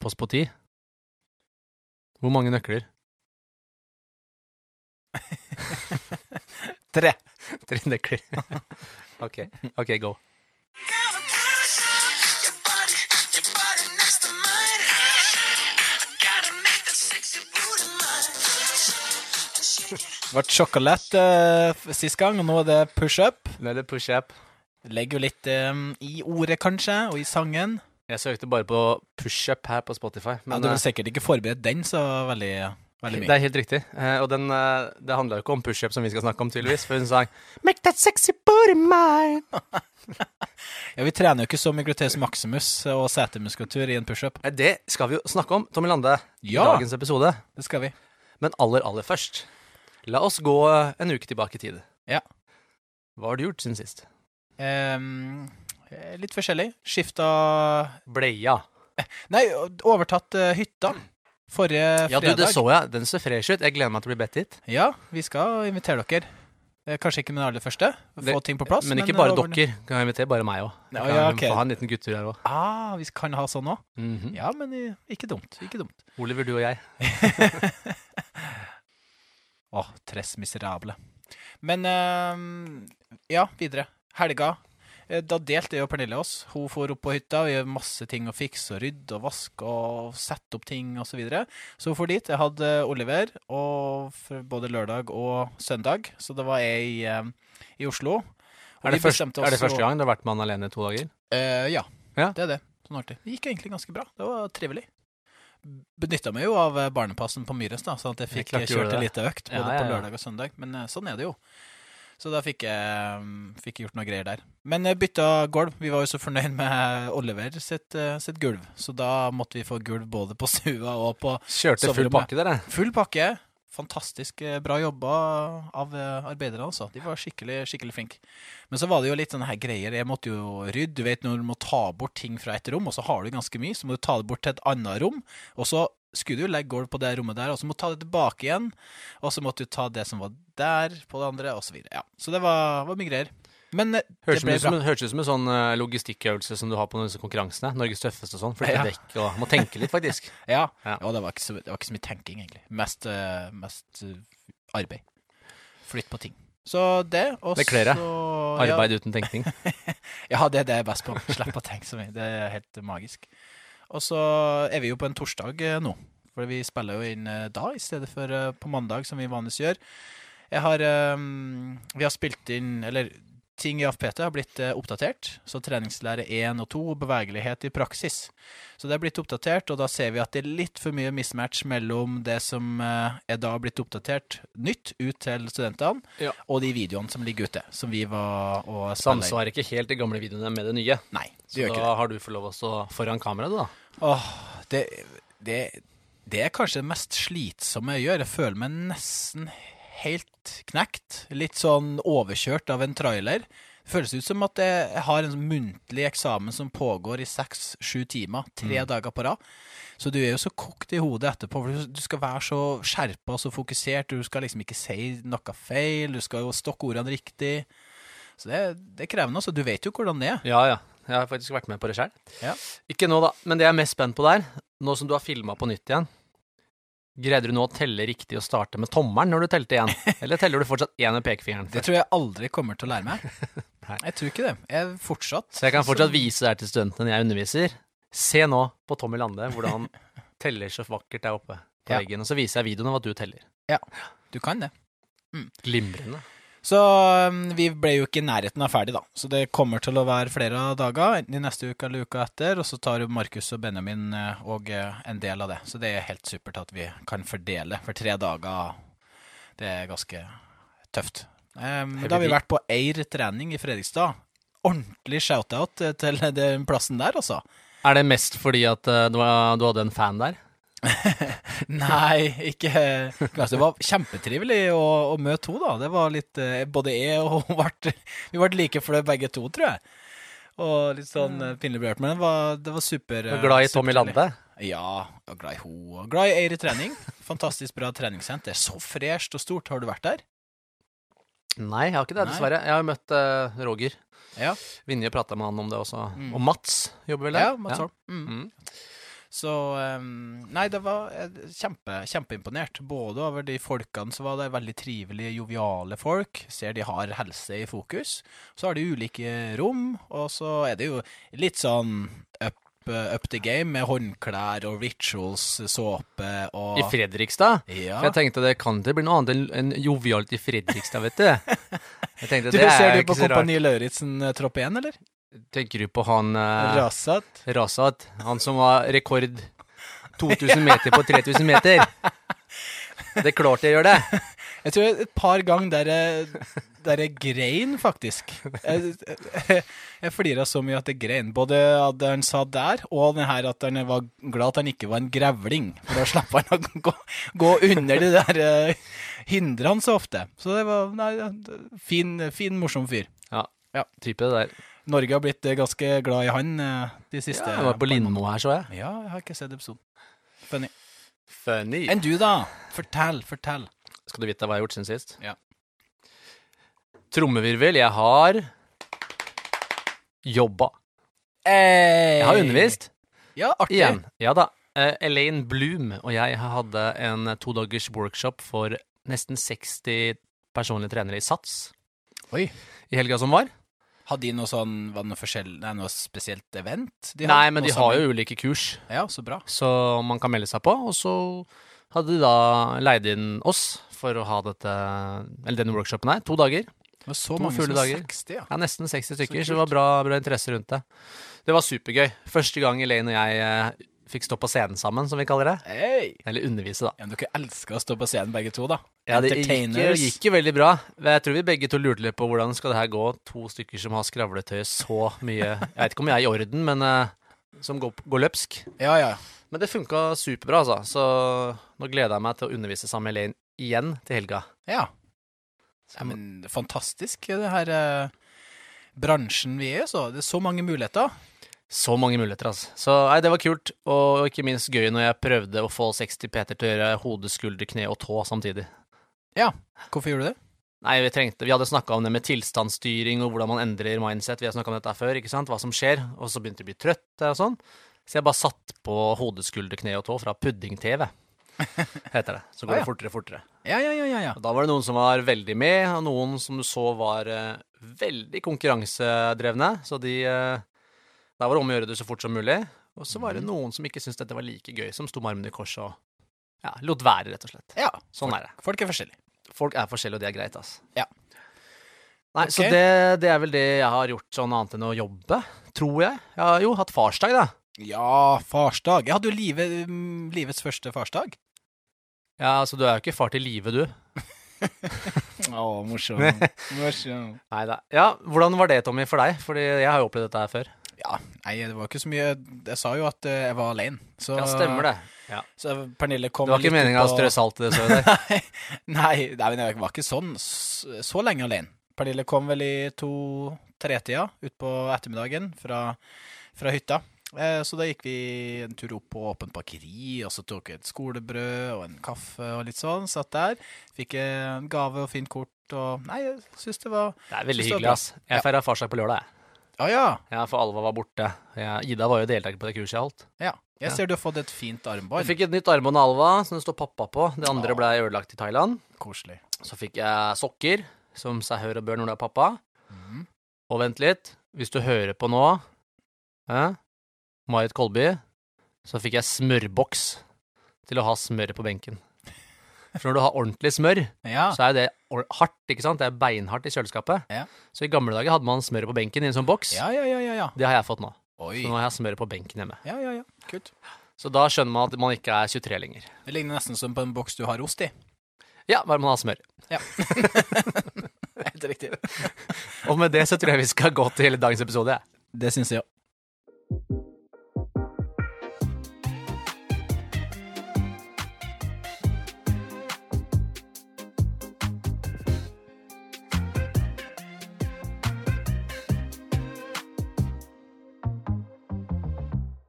på Spoti. Hvor mange nøkler? Tre. Tre nøkler. ok, ok, go. Det ble sjokolade uh, sist gang, og nå er det push-up. Nå er det push-up. Legger jo litt um, i ordet, kanskje, og i sangen. Jeg søkte bare på push-up her på Spotify. Men ja, du vil har sikkert ikke forberedt den så veldig, veldig det er helt riktig. Eh, og den, eh, det handla jo ikke om push-up, som vi skal snakke om, tydeligvis. For hun sang Make that sexy body mine. Ja, Vi trener jo ikke så mye gluteus maximus og setemuskulatur i en pushup. Det skal vi jo snakke om, Tommy Lande, i Ja. dagens episode. Det skal vi. Men aller, aller først, la oss gå eh, en uke tilbake i tid. Ja. Hva har du gjort siden sist? Um, eh, litt forskjellig. Skifta Bleia. Nei, overtatt eh, hytta. Forrige fredag. Ja, du, det så jeg. Den ser fresh ut. Jeg gleder meg til å bli bedt hit. Ja, vi skal invitere dere. Eh, Kanskje ikke med den aller første, få Det- ting på plass. Men ikke men bare over- dere. Kan jeg invitere bare meg òg. Ja, ja, okay. Få ha en liten guttur her òg. Ah, vi kan ha sånn òg? Ja, men eh, ikke dumt. Ikke dumt. Oliver, du og jeg. Åh, tres miserable. Men uh, ja, videre. Helga. Eh, Da delte jeg og Pernille oss. Hun får opp på hytta og gjør masse ting å fikse og rydde og vaske og sette opp ting osv. Så, videre. så hun får dit. Jeg hadde Oliver og både lørdag og søndag, så da var jeg i, eh, i Oslo. Er det, først, er det første gang du har vært med han alene i to dager? Uh, ja, Ja. det er det. Sånn artig. Det gikk egentlig ganske bra. Det var trivelig. Benytta meg jo av barnepassen på Myres, da, sånn at jeg fikk jeg kjørt en liten økt både Ja, ja, på lørdag og søndag. Men sånn er det jo. Så da fikk jeg, mm, fikk jeg gjort noe greier der. Men jeg bytta gulv. Vi var jo så fornøyd med Oliver sitt, eh, sitt gulv, så da måtte vi få gulv både på stua og på Kjørte full pakke, dere. Full pakke. Fantastisk eh, bra jobba av eh, arbeiderne, altså. De var skikkelig skikkelig flinke. Men så var det jo litt sånne her greier. Jeg måtte jo rydde. Du vet når du må ta bort ting fra et rom, og så har du ganske mye, så må du ta det bort til et annet rom. Og så skulle du legge gulv på det rommet der, og så måtte du ta det tilbake igjen. Og så måtte du ta det som var der, på det andre, og så videre. Ja. Så det var, var mye greier. Men eh, Høres det ble bra. høres ut som en sånn eh, logistikkøvelse som du har på disse konkurransene. Norges tøffeste og sånn. Flytte Ja. dekk og Må tenke litt, faktisk. Ja. Ja. Og det, var ikke så, det var ikke så mye tenking, egentlig. Mest, eh, mest arbeid. Flytt på ting. Så det, og Det kler deg. så Arbeid uten tenkning. Ja, det er det jeg er best på. Slipp å tenke så mye. Det er helt magisk. Og så er vi jo på en torsdag eh, nå. For vi spiller jo inn eh, da, i stedet for eh, på mandag, som vi vanligvis gjør. Jeg har Vi har spilt inn Eller ting i AFPT har blitt eh, oppdatert. Så treningslære 1 og 2 bevegelighet i praksis. Så det er blitt oppdatert, og da ser vi at det er litt for mye mismatch mellom det som eh, er da blitt oppdatert nytt ut til studentene, Ja. og de videoene som ligger ute, som vi var og. Samsvarer ikke helt de gamle videoene med det nye. Nei, det Så gjør ikke da det. har du fått lov å stå foran kameraet, da. Åh, det, det, det er kanskje det mest slitsomme jeg gjør. Jeg føler meg nesten helt knekt. Litt sånn overkjørt av en trailer. Det føles ut som at jeg har en sånn muntlig eksamen som pågår i seks-sju timer, tre dager på rad. Så du er jo så kokt i hodet etterpå, for du- du skal være så skjerpa og så fokusert. Du skal liksom ikke si noe feil, du skal jo stokke ordene riktig. Så det, det er krevende. altså. Du vet jo hvordan det er. Ja, ja. Jeg har faktisk vært med på det sjøl. Ja. Ikke nå, da. Men det jeg er mest spent på der, nå som du har filma på nytt igjen Greide du nå å telle riktig og starte med tommelen når du telte igjen? Eller teller du fortsatt én med pekefingeren? Det tror jeg aldri kommer til å lære meg. Jeg tror ikke det. Jeg fortsatt Så jeg kan fortsatt vise det her til studentene jeg underviser. Se nå på Tommy Lande hvordan han teller så vakkert der oppe på Ja. veggen. Og så viser jeg videoen av at du teller. Ja, Du kan det. Glimrende. Så um, vi ble jo ikke i nærheten av ferdig, da. Så det kommer til å være flere dager, enten i neste uke eller uka etter. Og så tar jo Markus og Benjamin òg og eh, en del av det. Så det er helt supert at vi kan fordele. For tre dager, det er ganske tøft. Um, da har vi vært på Eir trening i Fredrikstad. Ordentlig shout-out eh, til den plassen der, altså. Er det mest fordi at eh, du, du hadde en fan der? Nei, ikke altså, Det var kjempetrivelig å, å møte henne, da. Det var litt eh, Både jeg og hun ble Vi ble like flau begge to, tror jeg. Og litt sånn uh, pinlig berørt. Men det var, det var super Du eh, er glad i Tommy. Lande? Ja, og glad i henne. Glad i Eire trening. Fantastisk bra treningssenter. Så fresht og stort. Har du vært der? Nei, jeg har ikke det, dessverre. Jeg har møtt uh, Roger. Ja. Vinje prata med han om det også. Mm. Og Mats jobber vel der? Ja, Mats Holm. Mm. Mm. Så um, Nei, det var eh, kjempe, kjempeimponert. Både over de folkene som var der, veldig trivelige, joviale folk. Ser de har helse i fokus. Så har de ulike rom, og så er det jo litt sånn up, up the game med håndklær og rituals, såpe og I Fredrikstad? Ja. For jeg tenkte det kan det bli noe annet enn jovialt i Fredrikstad, vet du. Jeg tenkte Du, det ser er du ikke på. Kompani Lauritzen eh, tropp 1, eller? Tenker du på han uh, Rasat? Rasat? Han som var rekord 2000 meter på 3000 meter? Det er klart jeg gjør det. Jeg tror et par ganger der jeg, der jeg grein, faktisk. Jeg, jeg, jeg flira så mye at jeg grein. Både at han sa der, og den her at han var glad at han ikke var en grevling. For da slapp han å gå, gå under de der eh, hindrene så ofte. Så det var nei, fin, fin, morsom fyr. Ja, Ja. type det der. Norge har blitt eh, ganske glad i han eh, de siste Ja, jeg var på Lindmo her, så jeg. Ja, jeg har ikke sett episoden. Funny. Funny. Enn du, da? Fortell, fortell. Skal du vite hva jeg har gjort siden sist? Ja. Trommevirvel. Jeg har jobba. Jeg har undervist. Ja, artig. Igjen. Ja da. Eh, Elaine Bloom og jeg hadde en todagers workshop for nesten 60 personlige trenere i SATS Oi. i helga som var. Hadde de noe sånn, var det noe, forskjell, nei, noe spesielt event? De Nei, men de har jo ulike kurs, Ja, så bra. så man kan melde seg på. Og så hadde de da leid inn oss for å ha dette, eller denne workshopen her. To dager. Det var så To mange fulle som dager. 60, ja. Ja, Nesten 60 stykker, Så så, det var bra, bra interesse rundt det. Det var supergøy. Første gang Elaine og jeg eh, fikk stå på scenen sammen, som vi kaller det. Hey. Eller undervise, da. Ja, men dere elsker å stå på scenen begge to, da. Ja, det gikk, jo veldig bra. Jeg tror vi begge to lurte litt på hvordan skal det her gå. To stykker som har skravletøy så mye Jeg vet ikke om jeg er i orden, men uh, som går, går løpsk. Ja, ja. Men det funka superbra, altså. Så nå gleder jeg meg til å undervise sammen med Elaine igjen til helga. Ja. ja men fantastisk, det her uh, bransjen vi er i, så. Det er så mange muligheter. Så mange muligheter, altså. Så nei, det var kult, og ikke minst gøy når jeg prøvde å få 60 Peter til å gjøre hode, skulder, kne og tå samtidig. Ja. Hvorfor gjorde du det? Nei, vi trengte Vi hadde snakka om det med tilstandsstyring og hvordan man endrer mindset. Vi har snakka om dette før, ikke sant? Hva som skjer. Og så begynte vi å bli trøtte og sånn. Så jeg bare satt på hode, skulder, kne og tå fra Pudding-TV, heter det. Så går Ah, ja. det fortere og fortere. Ja, ja, ja, ja. ja. Og da var det noen som var veldig med, og noen som du så var uh, veldig konkurransedrevne. Så de eh, Da var det om å gjøre det så fort som mulig. Og så Mhm. var det noen som ikke syntes dette var like gøy, som sto med armene i kors og ja, lot være, rett og slett. ja. Sånn er det. Folk er forskjellige. Folk er forskjellige, og det er greit, altså. Ja. Nei, så det, det er vel det jeg har gjort sånn annet enn å jobbe, tror jeg. Jeg har jo hatt farsdag, da. Ja, farsdag. Jeg hadde jo livet, mm, livets første farsdag. Ja, altså du er jo ikke far til live, du. Å, morsom. morsom. Nei da. Ja, hvordan var det, Tommy, for deg? Fordi jeg har jo opplevd dette her før. Ja, nei, det var ikke så mye Jeg sa jo at eh, jeg var alene. Så, Ja, stemmer det. Ja. Så Pernille kom Det var ikke litt meninga å strø salt i det såret der. nei, nei, men jeg var ikke sånn så, så lenge alene. Pernille kom vel i to-tre-tida utpå ettermiddagen fra, fra hytta. Eh, så da gikk vi en tur opp på åpent bakeri, og så tok jeg et skolebrød og en kaffe og litt sånn. Satt der. Fikk en gave og fint kort og Nei, jeg syns det var Det er veldig hyggelig, ass. Jeg Ja. feira farsdag på lørdag, jeg. Å ja. Ja, for Alva var borte. Ida var jo deltaker på det kurset jeg holdt. ja. Jeg ser du har fått et fint armbånd. Jeg fikk et nytt armbånd av Alva som det står pappa på. Det andre ble ødelagt i Thailand. Koselig. Så fikk jeg sokker, som seg hør og bør når du er pappa. Mm. Og vent litt, hvis du hører på nå, eh, Marit Kolby, så fikk jeg smørboks til å ha smør på benken. For når du har ordentlig smør, Ja. så er det hardt, ikke sant? Det er beinhardt i kjøleskapet. Ja. Så i gamle dager hadde man smør på benken i en sånn boks. ja, ja, ja, ja, ja. Det har jeg fått nå. Oi. Så nå har jeg smør på benken hjemme. Ja, ja, ja. Kult. Så da skjønner man at man ikke er 23 lenger. Det ligner nesten som på en boks du har ost i. Ja, bare man har smør. Helt riktig. Og med det så tror jeg vi skal gå til dagens episode. Det syns jeg òg.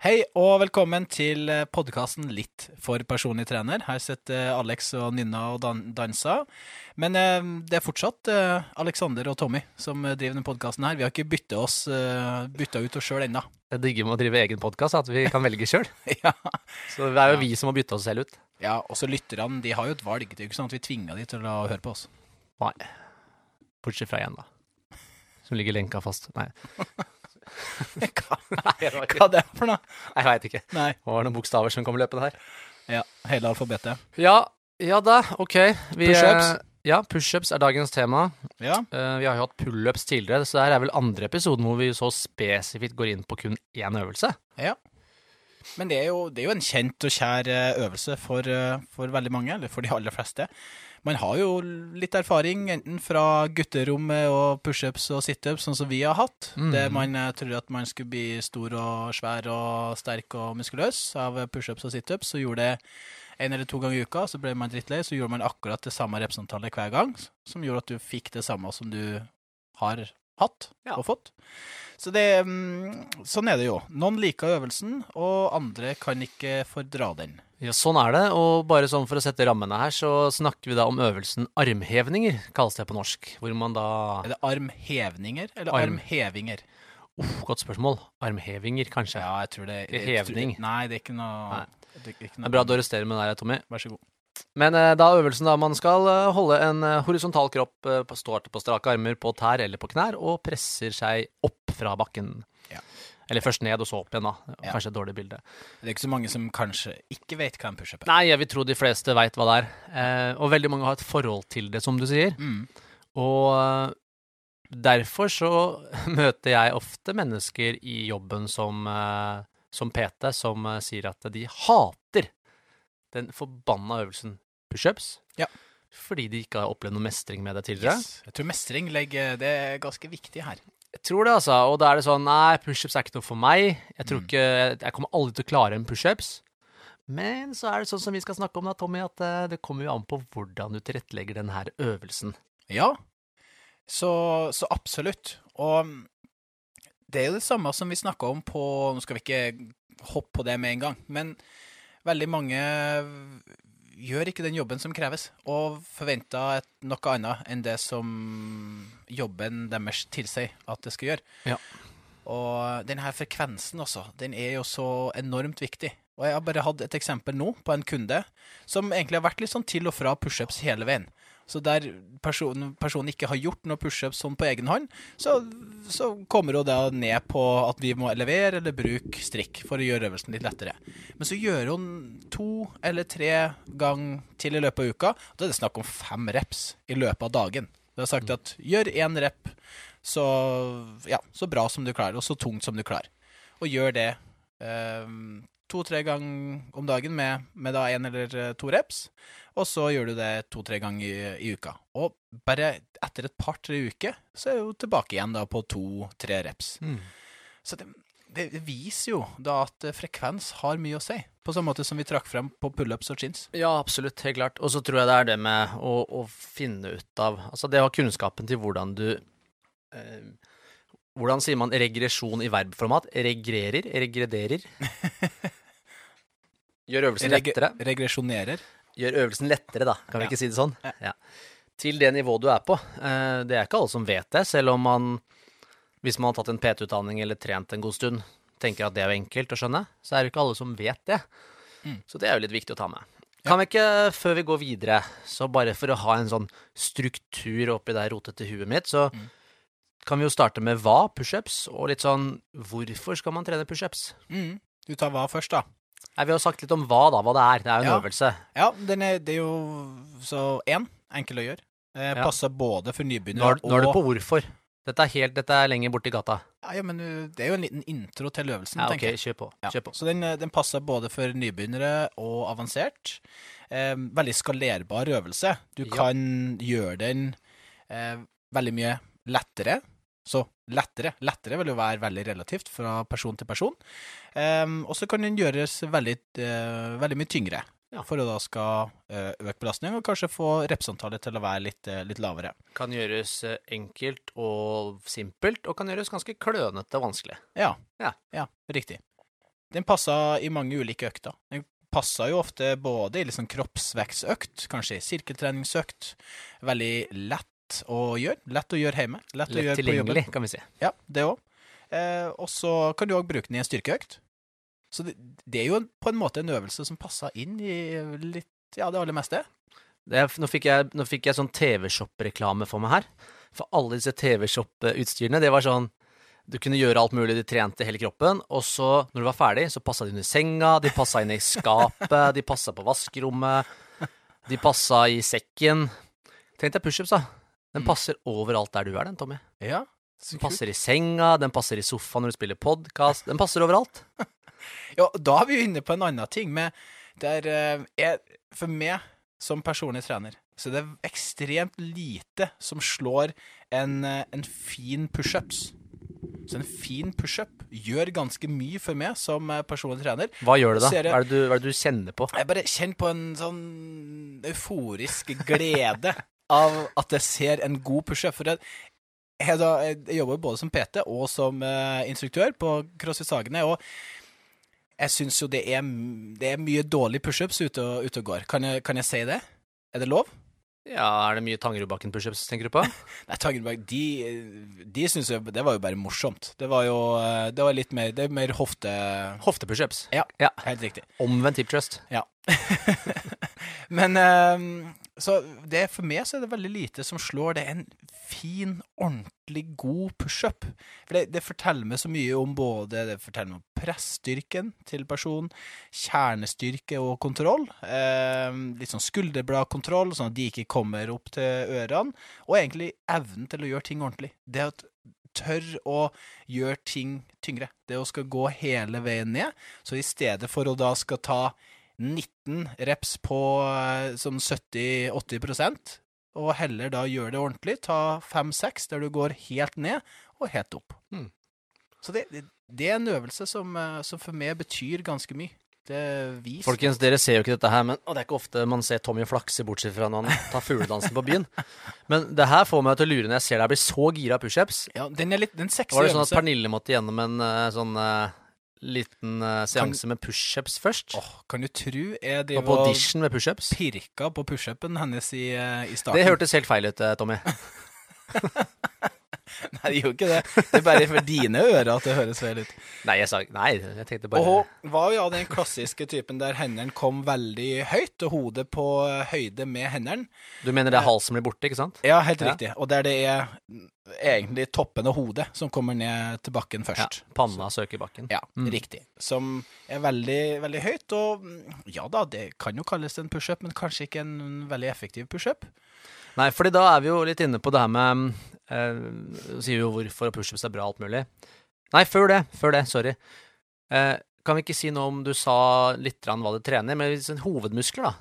Hei og velkommen til podkasten Litt for personlig trener. Her sitter Alex og Nynna og dan danser. Men eh, det er fortsatt eh, Alexander og Tommy som eh, driver denne podkasten her. Vi har ikke bytta, oss, eh, ut oss sjøl ennå. Det digge med å drive egen podkast, at vi kan velge sjøl. ja. Så det er jo vi som må bytte oss selv ut. ja, og så lytterne, de har jo et valg. Det er jo ikke sånn at vi tvinger de til å høre på oss. Nei. Bortsett fra én, da. Som ligger lenka fast. Nei, Hva, hva det er for noe? jeg veit ikke. Nei. Det var noen bokstaver som kom løpende her. Ja, hele alfabetet. Ja, ja da, ok. Vi, Pushups. eh, Ja, pushups er dagens tema. Ja, Uh, vi har jo hatt pullups tidligere, så det her er vel andre episoden hvor vi så spesifikt går inn på kun én øvelse. ja. Men det er, jo, det er jo en kjent og kjær eh, øvelse for, eh, for veldig mange, eller for de aller fleste. Man har jo litt erfaring enten fra gutterommet og pushups og situps, sånn som vi har hatt. Mm. Det man eh, trodde at man skulle bli stor og svær og sterk og muskuløs av pushups og situps, så gjorde det en eller to ganger i uka, så ble man drittlei, så gjorde man akkurat det samme representantallet hver gang, som gjorde at du fikk det samme som du har hatt Ja. og fått. Så det, mm, sånn er det jo. Noen liker øvelsen, og andre kan ikke fordra den. Ja, sånn er det, og bare sånn for å sette rammene her, så snakker vi da om øvelsen armhevninger, kalles det på norsk. Hvor man da Er det armhevninger eller Arm. armhevinger? Uff, godt spørsmål. Armhevinger, kanskje. Ja, jeg tror det Det Hevning. tror-. Nei, det er ikke noe Nei. Det er ikke Det er bra du arresterer med den der, Tommy. Vær så god. Men eh, da øvelsen da man skal eh, holde en eh, horisontal kropp, på- står på strake armer på tær eller på knær, og presser seg opp fra bakken. Ja. Eller først ned, og så opp igjen, da. Kanskje et dårlig bilde. Det er ikke så mange som kanskje ikke vet hva en pushup er. Nei, jeg vil tro de fleste veit hva det er. Og veldig mange har et forhold til det, som du sier. Mm. Og derfor så møter jeg ofte mennesker i jobben som, som PT som sier at de hater den forbanna øvelsen pushups. Ja. Fordi de ikke har opplevd noe mestring med det tidligere. Yes. Jeg tror mestring legger Det er ganske viktig her. Jeg tror det, altså. Og da er det sånn Nei, pushups er ikke noe for meg. Jeg tror Mm. ikke Jeg kommer aldri til å klare en pushups. Men så er det sånn som vi skal snakke om da, Tommy, at eh, det kommer jo an på hvordan du tilrettelegger denne øvelsen. Ja, så, så absolutt. Og det er jo det samme som vi snakka om på Nå skal vi ikke hoppe på det med en gang, men veldig mange gjør ikke den jobben som kreves, og forventer et, noe annet enn det som jobben deres tilsier at det skal gjøre. Ja. Og denne frekvensen også, den er jo så enormt viktig. Og jeg har bare hatt et eksempel nå på en kunde som egentlig har vært litt sånn til og fra pushups hele veien. Så der personen, personen ikke har gjort noe pushups sånn på egen hånd, så, så kommer hun da ned på at vi må levere eller bruke strikk for å gjøre øvelsen litt lettere. Men så gjør hun to eller tre ganger til i løpet av uka. Da er det snakk om fem reps i løpet av dagen. Du har sagt at gjør én rep så, ja, så bra som du klarer, og så tungt som du klarer. Og gjør det eh, to-tre ganger om dagen med, med da én eller eh, to reps. Og så gjør du det to-tre ganger i, i uka. Og bare etter et par-tre uker, så er du tilbake igjen da på to-tre reps. Så det, det viser jo da at eh, frekvens har mye å si. På samme måte som vi trakk frem på pullups og chins. Ja, absolutt. Helt klart. Og så tror jeg det er det med å, å finne ut av Altså det å ha kunnskapen til hvordan du eh, Hvordan sier man regresjon i verbformat? Regrerer? Regrederer? Gjør øvelsen Reg lettere. regresjonerer. Gjør øvelsen lettere, da. Kan vi ikke si det sånn? Ja. Ja. Til det nivået du er på. Eh, det er ikke alle som vet det, selv om man Hvis man har tatt en PT-utdanning eller trent en god stund, tenker at det er jo enkelt å skjønne, så er det ikke alle som vet det. Mm. Så det er jo litt viktig å ta med. Kan vi ikke, før vi går videre, så bare for å ha en sånn struktur oppi det rotete huet mitt, så Mm. kan vi jo starte med hva, pushups, og litt sånn hvorfor skal man trene pushups? Mm. Du tar hva først, da? Nei, Vi har sagt litt om hva, da, hva det er. Det er jo en Ja. øvelse. Ja, den er, det er jo så én, enkel å gjøre. Eh, Ja. Passer både for Nå nybegynnere er, nå er du på hvorfor. Dette er, helt, dette er lenger borti gata. ja, ja, men uh, det er jo en liten intro til øvelsen, Ja, ok, tenker jeg. kjør på. Ja. Kjør på. Så den, eh, den passer både for nybegynnere og avansert. Eh, veldig skalerbar øvelse. Du Ja. kan gjøre den eh, veldig mye lettere. Så lettere. Lettere vil jo være veldig relativt fra person til person. Um, og så kan den gjøres veldig, uh, veldig mye tyngre. Ja. For å da skal uh, øke belastning og kanskje få representantallet til å være litt, uh, litt lavere. Kan gjøres enkelt og simpelt, og kan gjøres ganske klønete og vanskelig. Ja. Ja. riktig. Den passer i mange ulike økter. Den passer jo ofte både i sånn kroppsvekstøkt, kanskje i sirkeltreningsøkt. Veldig lett å gjøre. Lett å gjøre hjemme. Lett, Lett tilgjengelig, kan vi si. Ja, det òg. Eh, og så kan du òg bruke den i en styrkeøkt. Så det, det er jo på en måte en øvelse som passer inn i litt, ja, det aller meste. Det nå, fikk jeg, nå fikk jeg sånn TV-shop-reklame for meg her. For alle disse TV-shop-utstyrene, det var sånn Du kunne gjøre alt mulig, de trente hele kroppen, og så, når du var ferdig, så passa de under senga, de passa inn i skapet, de passa på vaskerommet, de passa i sekken. Tenk deg pushups, da. Den Mm. passer overalt der du er, den, Tommy. Ja, så Den passer i senga, den passer i sofaen når du spiller podkast. Den passer overalt. Ja, da er vi jo inne på en annen ting. Med der eh, er, For meg som personlig trener, så det er ekstremt lite som slår en, eh, en fin pushups. Så en fin pushup gjør ganske mye for meg som eh, personlig trener. Hva gjør det, da? Jeg- Hva er det du, hva er det du kjenner på? Jeg bare kjenner på en sånn euforisk glede av at jeg ser en god pushup. For jeg, jeg, da, jeg jobber både som PT og som uh, instruktør på CrossFit Sagene. Og jeg syns jo det er, det er mye dårlige pushups ute, og- ute og går. Kan jeg, kan jeg si det? Er det lov? Ja, Er det mye Tangerudbakken-pushups, tenker du på? Nei, Tangerudbakken, de, de syns jo Det var jo bare morsomt. Det var jo eh, Det var litt mer Det er mer hofte... Hoftepushups. Ja, Ja. helt riktig. Omvendt hip trust. Ja. Men eh, Så det, for meg så er det veldig lite som slår det er en fin, ordentlig god pushup. For det, det forteller meg så mye om både Det forteller meg om pressstyrken til personen, kjernestyrke og kontroll. Eh, litt sånn skulderbladkontroll, sånn at de ikke kommer opp til ørene. Og egentlig evnen til å gjøre ting ordentlig. Det at tør å gjøre ting tyngre. Det å skal gå hele veien ned. Så i stedet for å da skal ta 19 reps på sånn som 70-80% og heller da gjør det ordentlig, ta 5-6 der du går helt ned og helt opp. Mm. Så det, det, det er en øvelse som, eh, som for meg betyr ganske mye. Folkens, dere ser jo ikke dette her, men og det er ikke ofte man ser Tommy flakse bortsett fra når han tar fugledansen på byen. Men det her får meg til å lure når jeg ser deg bli så gira av pushups. Ja, den er litt den sexy Var det sånn at. Pernille måtte gjennom en eh, sånn eh, liten uh, seanse med pushups først? Åh, kan du tro jeg på driver og audition med pushups? pirka på pushupen hennes i, uh, i starten? Det hørtes helt feil ut, eh, Tommy. Nei, det gjør ikke det. Det er bare for dine ører at det høres feil ut. Nei, jeg sa Nei, jeg tenkte bare Og hun var jo den klassiske typen der hendene kom veldig høyt, og hodet på høyde med hendene. Du mener det er halsen blir borte, ikke sant? Ja, helt Ja. riktig. Og der det er egentlig toppen og hodet som kommer ned til bakken først. Ja. Panna søker bakken. Ja, Mm. riktig. Som er veldig, veldig høyt. Og ja da, det kan jo kalles en pushup, men kanskje ikke en veldig effektiv pushup. Nei, fordi da er vi jo litt inne på det her med eh, Sier jo hvorfor pushups er bra alt mulig. Nei, før det. Før det, sorry. Eh, kan vi ikke si noe om Du sa litt hva du trener, men hovedmuskler, da?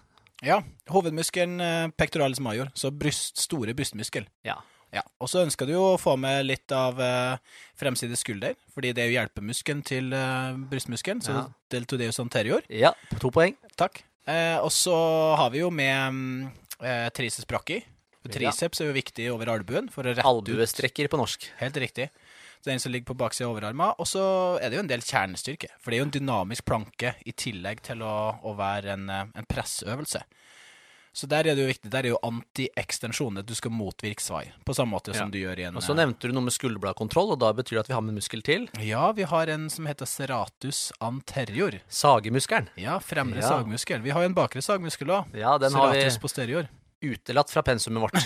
Ja, hovedmuskelen eh, pectoralis major, så bryst, store brystmuskel. Ja. Ja, Og så ønsker du jo å få med litt av uh, fremside skulder, fordi det er jo hjelpemuskelen til uh, brystmuskelen, så Ja. deltoideus anterior. Ja, to poeng. Takk. Uh, og så har vi jo med um, uh, triceps brachii. Triceps er jo viktig over albuen for å rette Albuestrekker på norsk. Helt riktig. Så Den som ligger på baksida av overarma. Og så er det jo en del kjernestyrke. For det er jo en dynamisk planke i tillegg til å, å være en, eh, en pressøvelse. Så der er det jo viktig. Der er jo anti-ekstensjon. Du skal motvirke svai. På samme måte som Ja. du gjør i en Og så nevnte du noe med skulderbladkontroll, og da betyr det at vi har med en muskel til. Ja, vi har en som heter serratus anterior. Sagemuskelen. Ja, fremre Ja. sagmuskel. Vi har jo en bakre sagmuskel òg. Ja, den har vi posterior. Utelatt fra pensumet vårt.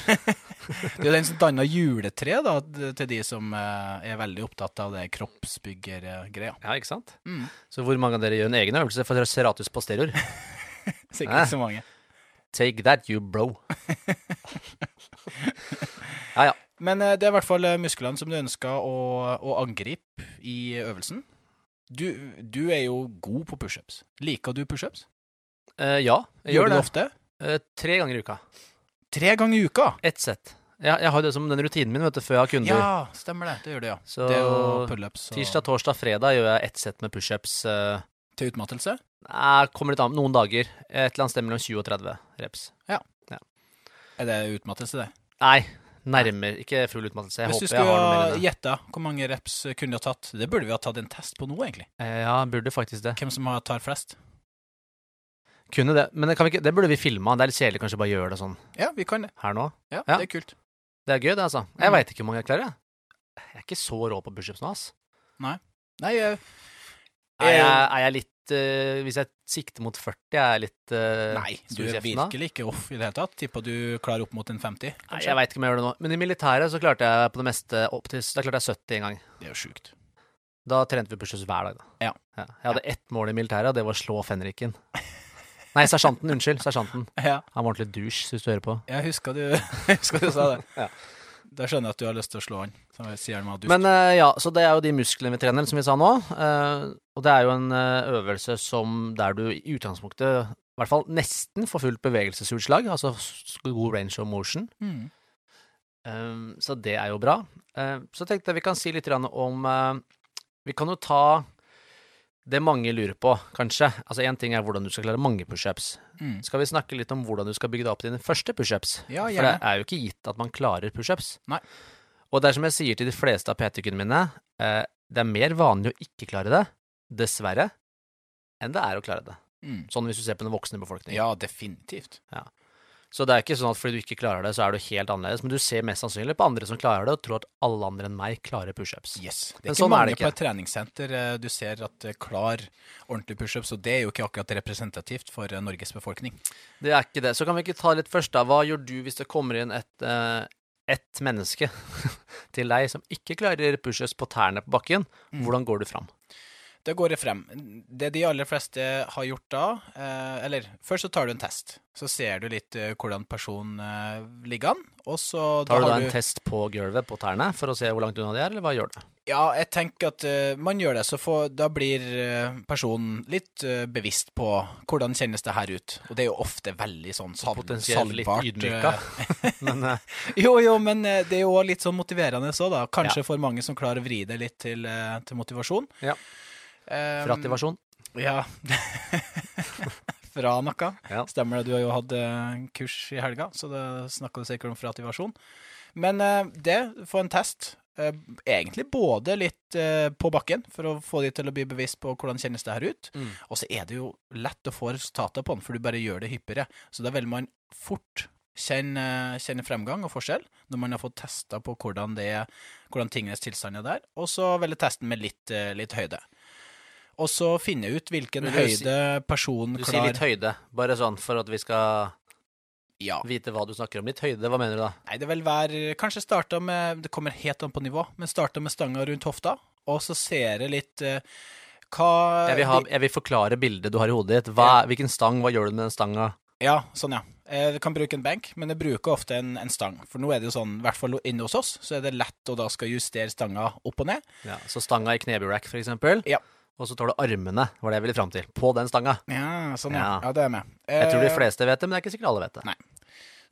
Det er jo den som danner juletre, da, til de som eh, er veldig opptatt av det kroppsbyggergreia. Ja, ikke sant? Mm. Så hvor mange av dere gjør en egen øvelse for Ceratus posterior? Sikkert ikke så mange. Take that, you bro. ja, ja. Men eh, det er i hvert fall eh, musklene som du ønsker å, å angripe i øvelsen. Du, du er jo god på pushups. Liker du pushups? Uh, ja, jeg Gjør gjør det ofte? Eh, tre ganger i uka. Tre ganger i uka? Ett sett. Ja, jeg har det som den rutinen min vet du, før jeg har kunder. Ja, stemmer det. Det gjør du, ja. Så det er jo pullups og tirsdag, torsdag, fredag gjør jeg ett sett med pushups. Uh, til utmattelse. kommer litt an noen dager. Et eller annet sted mellom 20 og 30 reps. Ja Er det utmattelse, det? Nei, nærmere. Ikke full utmattelse. Jeg Hvis du håper mer skulle gjette hvor mange reps kunne du ha tatt Det burde vi ha tatt en test på nå, egentlig. Eh, ja, burde faktisk det. Hvem som har- tar flest. Kunne det. Men det, kan vi ikke, det burde vi filma. Det er litt kjedelig kanskje bare gjøre det sånn Ja, vi kan det. her nå. Ja, Ja. Det er kult. Det er gøy, det, altså. Jeg Mm. veit ikke hvor mange jeg klarer, jeg. Jeg er ikke så rå på pushups nå, ass. Nei. Jeg, Er jeg, er jeg litt eh, Hvis jeg sikter mot 40, er jeg litt uh, nei, du er virkelig ikke off i det hele tatt. Tipper du klarer opp mot en 50, Nei, jeg veit ikke om jeg gjør det nå. Men i militæret så klarte jeg på det meste opp til Da klarte jeg 70 en gang. Det er jo sjukt. Da trente vi pushups hver dag, da. Ja. Jeg hadde ett mål i militæret, og det var å slå fenriken. Nei, sersjanten. Unnskyld. Sersjanten. Ja, Han var ordentlig douche, hvis du hører på. jeg husker du, husker du sa det. Ja. Da skjønner jeg at du har lyst til å slå han. som jeg sier han. Men uh, ja, så det er jo de musklene vi trener, som vi sa nå. Uh, og det er jo en uh, øvelse som der du i utgangspunktet i hvert fall nesten får fullt bevegelsesutslag, altså god range of motion. mm. Um, så det er jo bra. Så tenkte jeg vi kan si litt om Vi kan jo ta det mange lurer på, kanskje. Altså Én ting er hvordan du skal klare mange pushups. Mm. Skal vi snakke litt om hvordan du skal bygge deg opp dine første pushups? Ja, For det er jo ikke gitt at man klarer pushups. Og det er som jeg sier til de fleste av PT-kundene mine, eh, det er mer vanlig å ikke klare det, dessverre, enn det er å klare det. Mm. Sånn hvis du ser på den voksne befolkningen. Ja, definitivt. Så det er ikke sånn at fordi du ikke klarer det, så er du helt annerledes, men du ser mest sannsynlig på andre som klarer det, og tror at alle andre enn meg klarer pushups. Yes. Det Men er ikke sånn er mange det på et treningssenter eh, du ser at eh, klar ordentlig pushups, og det er jo ikke akkurat representativt for eh, Norges befolkning. Det er ikke det. Så kan vi ikke ta litt først, da. Hva gjør du hvis det kommer inn et, uh, ett menneske til deg som ikke klarer pushups på tærne på bakken? Mm. Hvordan går du fram? Det går frem. Det de aller fleste har gjort da, eh, eller først så tar du en test. Så ser du litt eh, hvordan personen eh, ligger an, og så Tar du da en test på gulvet på tærne for å se hvor langt unna de er, eller hva gjør du? Ja, jeg tenker at man gjør det, så får, da blir personen litt bevisst på hvordan kjennes det her ut. Og det er jo ofte veldig sånn sal Potensielt litt salgbart, ydmyka. eh, Men Jo, jo, men det er jo litt sånn motiverende så, da. Kanskje for mange som klarer å vri det litt til, til motivasjon. Ja. Um, frativasjon? Ja. Fra noe. Ja. Stemmer det, du har jo hatt eh, kurs i helga, så det snakker du sikkert om frativasjon. Men eh, det, få en test. Eh, egentlig både litt på bakken, for å få de til å bli bevisst på hvordan kjennes det her ut. Mm. Og så er det jo lett å få resultater på den, for du bare gjør det hyppigere. Så da vil man fort kjenne, kjenne fremgang og forskjell når man har fått testa på hvordan, det hvordan tingenes tilstand er der. Og så velge testen med litt, litt høyde. Og så finne ut hvilken høyde personen Du sier litt høyde, bare sånn for at vi skal Ja. vite hva du snakker om. Litt høyde, hva mener du da? Nei, det vil være Kanskje starta med Det kommer helt an på nivå, men starta med stanga rundt hofta, og så ser jeg litt uh, hva Jeg vil, ha, jeg vil forklare bildet du har i hodet ditt. Hva, Hvilken stang, hva gjør du med den stanga? Ja, sånn, ja. Jeg kan bruke en benk, men jeg bruker ofte en, en stang. For nå er det jo sånn, i hvert fall inne hos oss, så er det lett å da skal justere stanga opp og ned. Ja, så stanga i knebøyrack, for eksempel. Ja. Og så tar du armene, var det jeg ville fram til, på den stanga. Ja, sånn, ja. Ja. Det er med. Jeg tror de Eh, fleste vet det, men det er ikke sikkert alle vet det. Nei.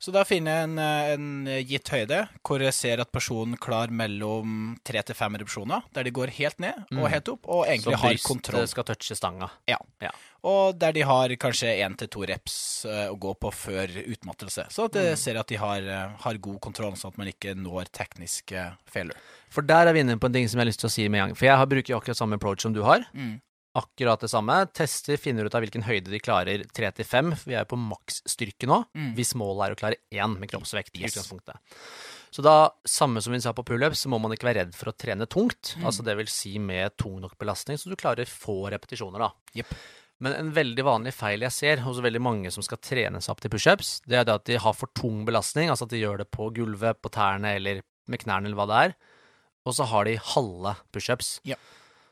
Så da finner jeg en, eh, en gitt høyde, hvor jeg ser at personen klarer mellom tre til fem repetisjoner, der de går helt ned og Mm. helt opp, og egentlig har kontroll. brystet kontroll. skal touche stanga. Ja. Ja. Og der de har kanskje én til to reps eh, å gå på før utmattelse. Så at jeg ser at de har, har god kontroll, sånn at man ikke når teknisk eh, failure. For der er vi inne på en ting som jeg har lyst til å si med en gang. For jeg har bruker jo akkurat samme approach som du har. Mm. Akkurat det samme. Tester, finner ut av hvilken høyde de klarer tre til fem. Vi er jo på maksstyrke nå. Mm. Hvis målet er å klare én med kroppsvekt. i Yes. utgangspunktet. Så da, samme som vi sa på pullup, så må man ikke være redd for å trene tungt. Mm. Altså det vil si med tung nok belastning, så du klarer få repetisjoner, da. Yep. Men en veldig vanlig feil jeg ser hos veldig mange som skal trene seg opp til pushups, det er det at de har for tung belastning, altså at de gjør det på gulvet, på tærne eller med knærne eller hva det er, og så har de halve pushups. Ja.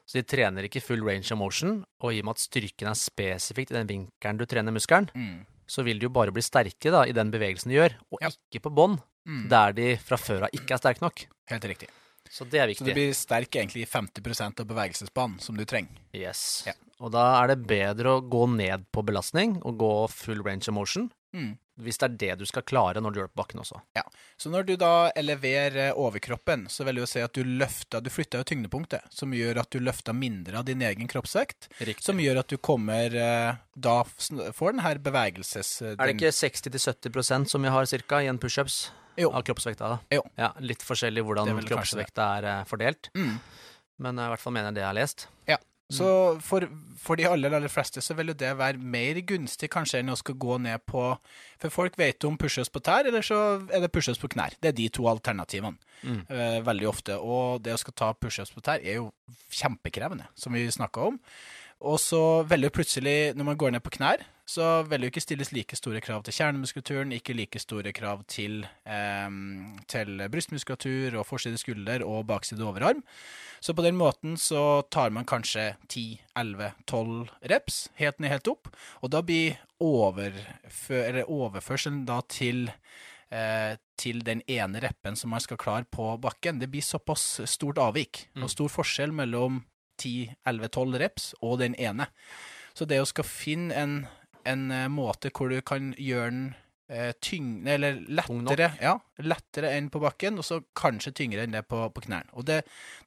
Så de trener ikke full range of motion, og i og med at styrken er spesifikt i den vinkelen du trener muskelen, Mm. så vil de jo bare bli sterke da, i den bevegelsen de gjør, og Ja. ikke på bånd, Mm. der de fra før av ikke er sterke nok. Helt riktig. Så det er viktig. Så du blir sterk egentlig i 50% av bevegelsesbanen som du trenger. Yes. Ja. Og da er det bedre å gå ned på belastning og gå full range of motion, Mm. Hvis det er det du skal klare når du gjør det på bakken også. Ja, Så når du da eleverer overkroppen, så vil det jo si at du løfter Du flytter jo tyngdepunktet, som gjør at du løfter mindre av din egen kroppsvekt. Riktig. Som gjør at du kommer eh, Da får den her bevegelses... eh, Er det ikke 60-70% som vi har cirka i en pushups av kroppsvekta? da? Jo. Ja, Litt forskjellig hvordan kroppsvekta er eh, fordelt, Mm. men i hvert fall mener jeg det jeg har lest. Ja. Så for, for de aller, aller fleste så vil jo det være mer gunstig kanskje enn å skal gå ned på For folk vet om pushups på tær, eller så er det pushups på knær. Det er de to alternativene eh, veldig ofte. Og det å skal ta pushups på tær er jo kjempekrevende, som vi snakka om. Og så veldig plutselig, når man går ned på knær, så vil det ikke stilles like store krav til kjernemuskulaturen, ikke like store krav til, eh, til brystmuskulatur og forside skulder og bakside overarm. Så på den måten så tar man kanskje 10-11-12 reps, helt ned, helt opp. Og da blir overfør, eller overførselen da til eh, til den ene reppen som man skal klare på bakken. Det blir såpass stort avvik og stor forskjell mellom 10-11-12 reps og den ene. Så det å skal finne en, en eh, måte hvor du kan gjøre den eh, tyng, eller lettere, ja, lettere enn på bakken, og så kanskje tyngre enn det på, på knærne. Og det,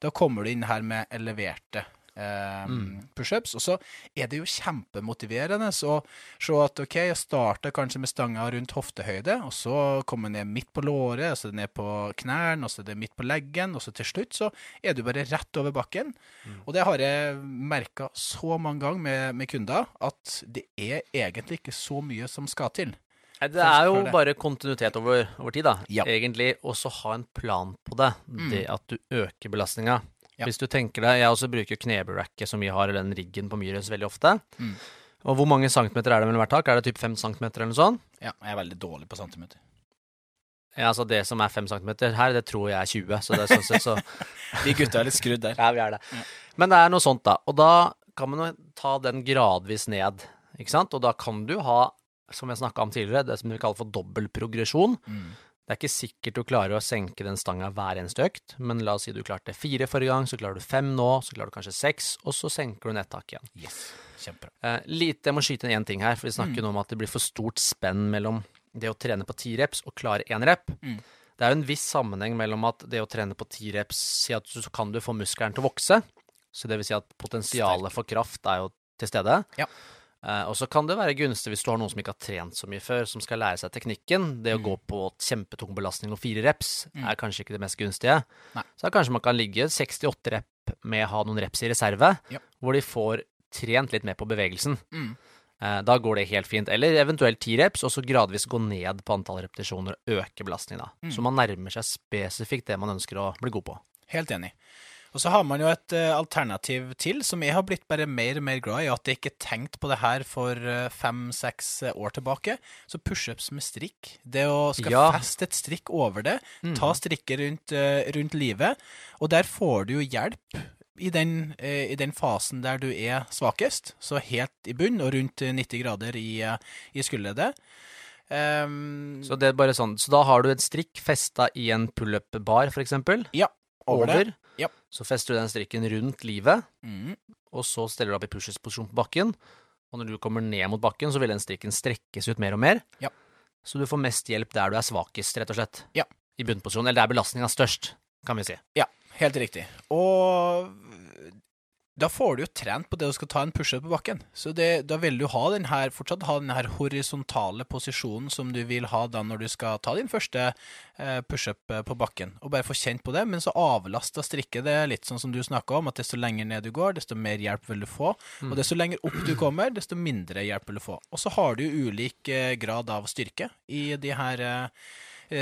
da kommer du inn her med eleverte eh, pushups. Og så er det jo kjempemotiverende å se at OK, jeg starter kanskje med stanga rundt hoftehøyde, og så kommer jeg ned midt på låret, og så er det ned på knærne, og så er det midt på leggen, og så til slutt så er du bare rett over bakken. Og det har jeg merka så mange ganger med, med kunder, at det er egentlig ikke så mye som skal til. Det er jo bare kontinuitet over, over tid, da. Ja. Egentlig også ha en plan på det. Det at du øker belastninga. Ja. Hvis du tenker deg Jeg også bruker knebelracket som vi har, eller den riggen på Myres veldig ofte. Mm. Og hvor mange centimeter er det mellom hvert tak? Er det typ fem centimeter eller noe sånt? Ja, jeg er veldig dårlig på centimeter. Ja, altså det som er fem centimeter her, det tror jeg er 20, så det er sånn sett så De gutta er litt skrudd der. Ja, vi er det. Men det er noe sånt, da. Og da kan man jo ta den gradvis ned, ikke sant? Og da kan du ha, som jeg snakka om tidligere, det som vi kaller for dobbel progresjon. Mm. Det er ikke sikkert du klarer å senke den stanga hver eneste økt, men la oss si du klarte fire forrige gang, så klarer du fem nå, så klarer du kanskje seks, og så senker du nettaket igjen. Yes, kjempebra. Eh, lite, jeg må skyte inn én ting her, for vi snakker nå om at det blir for stort spenn mellom det å trene på ti reps og klare én rep. Mm. Det er jo en viss sammenheng mellom at det å trene på ti reps sier at så kan du få muskelen til å vokse, så det vil si at potensialet for kraft er jo til stede. Ja. Eh, og så kan det være gunstig hvis du har noen som ikke har trent så mye før, som skal lære seg teknikken. Det å Mm. gå på kjempetung belastning og fire reps er kanskje ikke det mest gunstige. Nei. Så da kanskje man kan ligge 68 rep med å ha noen reps i reserve, Ja. hvor de får trent litt mer på bevegelsen. Mm. Eh, Da går det helt fint. Eller eventuelt ti reps, og så gradvis gå ned på antall repetisjoner og øke belastningen. Mm. Så man nærmer seg spesifikt det man ønsker å bli god på. Helt enig. Og så har man jo et uh, alternativ til, som jeg har blitt bare mer og mer glad i, at jeg ikke tenkte på det her for fem-seks år tilbake. Så pushups med strikk. Det å skal Ja. feste et strikk over det, Mm. ta strikket rundt, uh, rundt livet, og der får du jo hjelp. I den, eh, I den fasen der du er svakest, så helt i bunn og rundt eh, 90 grader i, eh, i skulderleddet. Um, Så det er bare sånn. Så da har du et strikk festa i en pullup-bar, f.eks. ja, over, Over. Så fester du den strikken rundt livet, Mm, og så steller du opp i pushes-posisjon på bakken. Og når du kommer ned mot bakken, så vil den strikken strekkes ut mer og mer. Ja. Så du får mest hjelp der du er svakest, rett og slett. Ja. I bunnposisjon. Eller der belastninga er størst, kan vi si. Ja, helt riktig. Og da får du jo trent på det du skal ta en pushup på bakken. Så det, da vil du ha den her, fortsatt ha den her horisontale posisjonen som du vil ha da når du skal ta din første eh, pushup eh, på bakken. Og bare få kjent på det, men så avlasta strikket det litt sånn som du snakka om, at desto lenger ned du går, desto mer hjelp vil du få. Og desto lenger opp du kommer, desto mindre hjelp vil du få. Og så har du jo ulik eh, grad av styrke i de her eh,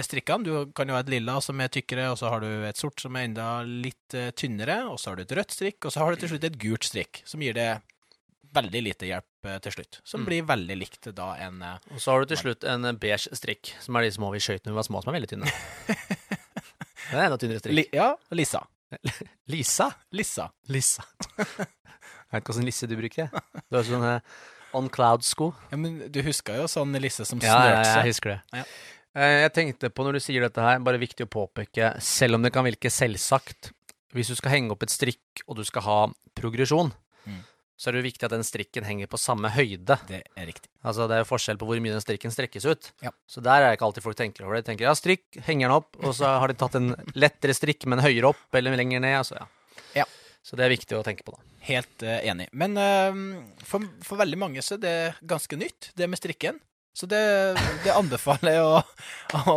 strikkene. Du kan jo ha et lilla som er tykkere, og så har du et sort som er enda litt eh, tynnere, og så har du et rødt strikk, og så har du til slutt et gult strikk, som gir det veldig lite hjelp eh, til slutt. Som Mm. blir veldig likt da en eh, Og så har du til slutt en eh, beige strikk, som er de små vi skøyt når vi var små, som er veldig tynne. Det er enda tynnere strikk. li, Ja, Lissa. Lisa? Lissa. Lissa. Jeg vet ikke hvilken lisse du bruker. Du har sånne On Cloud-sko. Ja, men du husker jo sånn Lisse som Ja, ja, snørte jeg husker det. Ja. Eh, Jeg tenkte på når du sier dette her, bare viktig å påpeke, selv om det kan virke selvsagt, hvis du skal henge opp et strikk og du skal ha progresjon, Mm. så er det jo viktig at den strikken henger på samme høyde. Det er riktig. Altså Det er jo forskjell på hvor mye den strikken strekkes ut. Ja. Så der er det ikke alltid folk tenker over det. De tenker ja, strikk, henger den opp, og så har de tatt en lettere strikk, men høyere opp eller lenger ned. Altså, ja. Ja. Så det er viktig å tenke på, da. Helt uh, enig. Men uh, for, for veldig mange så er det ganske nytt, det med strikken. Så det, det anbefaler jeg å, å,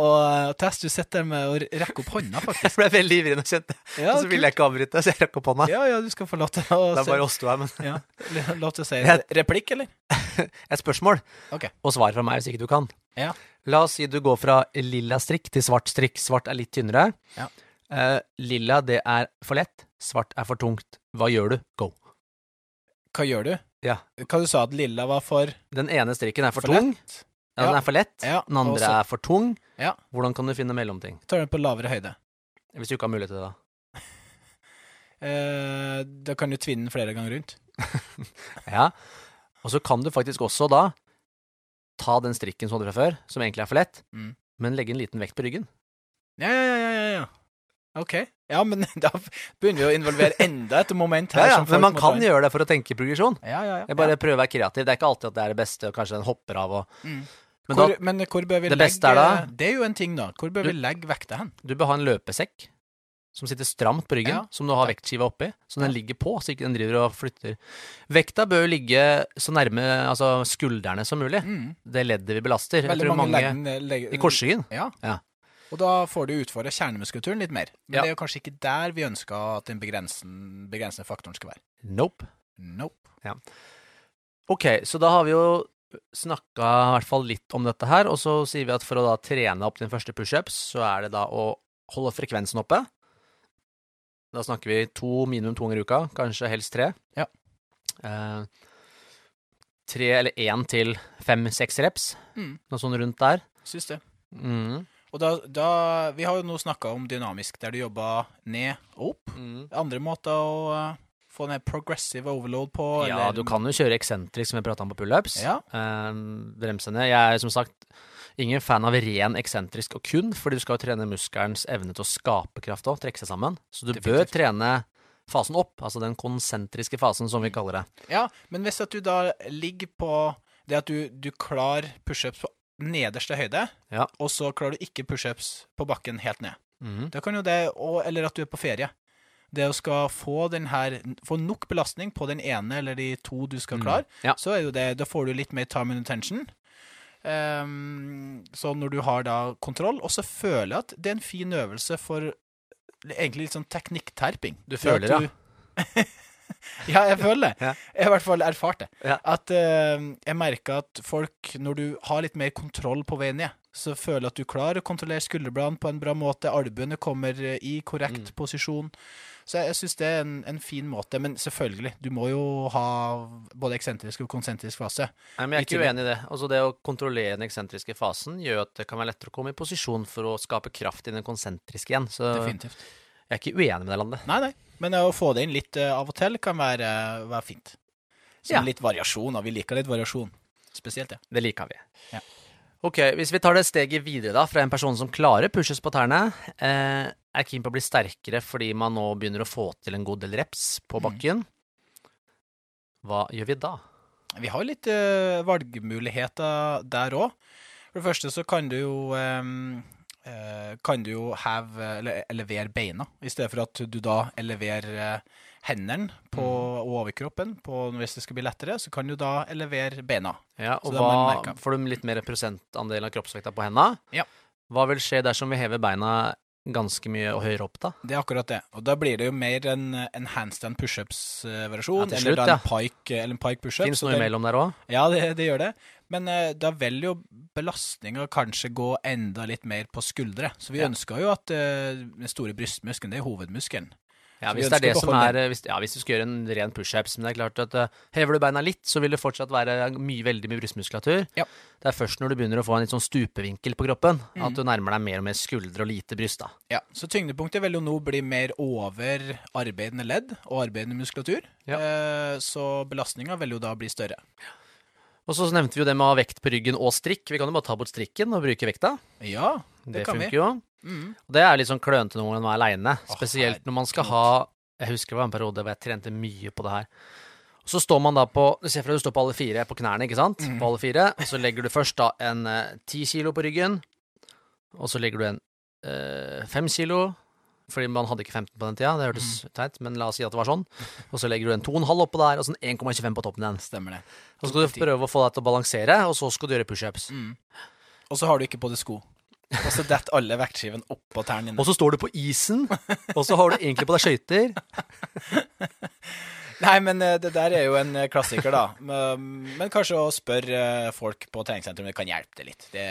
å teste. Du sitter der med å rekke opp hånda, faktisk. Jeg ble veldig ivrig nå, kjente. Ja, Og så ville jeg ikke avbryte, så jeg rakk opp hånda. Ja, ja, du skal få lov til å Det er bare oss to her, men ja, Lov til å si replikk, eller? et spørsmål Ok. og svar fra meg hvis ikke du kan. Ja. La oss si du går fra lilla strikk til svart strikk. Svart er litt tynnere. Ja. Uh, lilla, det er for lett. Svart er for tungt. Hva gjør du? Go. Hva gjør du? Ja. Hva du sa at lilla var for, Den ene strikken er for, for tung. lett? Ja, Ja. Den er for lett. Ja, Den andre også. er for tung. Ja. Hvordan kan du finne mellomting? Tar den på lavere høyde. Hvis du ikke har mulighet til det, da. Eh, da kan du tvinne den flere ganger rundt. Ja. Og så kan du faktisk også da ta den strikken som du hadde fra før, som egentlig er for lett, Mm. men legge en liten vekt på ryggen. Ja, ja, ja, ja, ja. Ok. Ja, men da begynner vi å involvere enda et moment her. ja, som men man må kan ta gjøre det for å tenke progresjon. Ja, ja, ja. Jeg bare prøver å være kreativ. Det er ikke alltid at det er det beste, og kanskje den hopper av og Mm. Men hvor, da, men hvor bør vi det legge er da- Det er jo en ting, da. Hvor bør Du- vi legge vekta hen? du bør ha en løpesekk som sitter stramt på ryggen, Ja. som du har vektskiva oppi, så den Ja. ligger på, så ikke den driver og flytter. Vekta bør jo ligge så nærme altså, skuldrene som mulig. Mm. Det leddet vi belaster. Veldig mange, mange, legger legger- I korsryggen. Ja. Ja. Og da får du utfordra kjernemuskulaturen litt mer. Men Ja. det er jo kanskje ikke der vi ønsker at den begrensende, begrensende faktoren skal være. Nope. Nope. Ja. Ok, så da har vi jo snakka i hvert fall litt om dette her, og så sier vi at for å da trene opp din første pushups, så er det da å holde frekvensen oppe. Da snakker vi to, minimum to ganger i uka, kanskje helst tre. Ja. Eh, tre eller én til fem-seks reps, Mm. noe sånn rundt der. Syns det. Mm. Og da, da Vi har jo nå snakka om dynamisk, der du jobber ned og opp. Mm. Andre måter å uh, få ned progressive overload på? Ja, eller- du kan jo kjøre eksentrisk, som vi prata om på pullups. Ja. Eh, bremsene. Jeg er som sagt ingen fan av ren eksentrisk og kun, fordi du skal jo trene muskelens evne til å skape kraft òg, trekke seg sammen. Så du bør trene fasen opp, altså den konsentriske fasen, som vi kaller det. Ja, men hvis at du da ligger på det at du, du klarer pushups på nederste høyde, Ja. og så klarer du ikke pushups på bakken helt ned, Mm. da kan jo det, og, eller at du er på ferie Det å skal få den her Få nok belastning på den ene eller de to du skal Mm. klare, Ja. så er jo det Da får du litt mer time and attention. Um, så når du har da kontroll Og så føler jeg at det er en fin øvelse for egentlig litt sånn teknikkterping. Du føler, du- ja, jeg føler det. Ja. Jeg har i hvert fall erfart det. Ja. At uh, jeg merker at folk, når du har litt mer kontroll på veien ned, så føler jeg at du klarer å kontrollere skulderbladene på en bra måte, albuene kommer eh, i korrekt Mm. posisjon. Så jeg, jeg syns det er en, en fin måte. Men selvfølgelig, du må jo ha både eksentrisk og konsentrisk fase. Nei, men jeg er ikke uenig i det. Altså Det å kontrollere den eksentriske fasen gjør at det kan være lettere å komme i posisjon for å skape kraft i den konsentriske igjen. Så Definitivt. Jeg er ikke uenig med det landet. Nei, nei. Men å få det inn litt eh, av og til kan være, være fint. Som Ja. litt variasjon, og vi liker litt variasjon. Spesielt, ja. Det liker vi. Ja. Ok, Hvis vi tar det steget videre da, fra en person som klarer pushes på tærne, eh, er keen på å bli sterkere fordi man nå begynner å få til en god del reps på Mm. bakken, hva gjør vi da? Vi har litt eh, valgmuligheter der òg. For det første så kan du jo eh, kan du jo heve, eller elevere beina, i stedet for at du da eleverer eh, hendene på, Mm. og overkroppen. På, hvis det skal bli lettere, så kan du da elevere beina. Ja, og hva. Får du litt mer prosentandel av kroppsvekta på hendene? Ja. Hva vil skje dersom vi hever beina ganske mye og høyere opp, da? Det er akkurat det. Og da blir det jo mer en, en handstand pushups-versjon. Ja, eller ja. en pike, eller en pike pushup. Fins noe imellom der òg? Ja, det, det gjør det. Men eh, da vil jo belastninga kanskje gå enda litt mer på skuldre. Så vi Ja. ønsker jo at eh, den store brystmuskelen, det er hovedmuskelen. Ja, hvis det er det som er eh, hvis, Ja, hvis du skal gjøre en ren pushups, men det er klart at uh, hever du beina litt, så vil det fortsatt være mye, veldig mye brystmuskulatur. Ja. Det er først når du begynner å få en litt sånn stupevinkel på kroppen, mm. at du nærmer deg mer og mer skuldre og lite bryst, da. Ja, Så tyngdepunktet vil jo nå bli mer over arbeidende ledd og arbeidende muskulatur. Ja. Uh, så belastninga vil jo da bli større. Og så nevnte vi jo det med å ha vekt på ryggen og strikk. Vi kan jo bare ta bort strikken og bruke vekta. Ja, det, Det, kan funker vi. jo. Mm. Det er litt sånn klønete når man er aleine, spesielt når man skal ha Jeg husker det var en periode hvor jeg trente mye på det her. Og så står man da på Du ser for deg du står på alle fire på knærne, ikke sant? Mhm. På alle fire. Og så legger du først da en eh, ti kilo på ryggen. Og så legger du en eh, fem kilo. Fordi man hadde ikke 15 på den tida. Det hørtes Mm. teit, men la oss si at det var sånn. Og så legger du en 2,5 oppå der, og så 1,25 på toppen igjen. Stemmer det. Og så skal du prøve å få deg til å balansere, og så skal du gjøre pushups. Mm. Og så har du ikke på deg sko. Og så detter alle vektskivene oppå tærne dine. Og så står du på isen, og så har du egentlig på deg skøyter. Nei, men eh, det der er jo en eh, klassiker, da. Men, men kanskje å spørre eh, folk på treningssenteret om det kan hjelpe det litt. Det,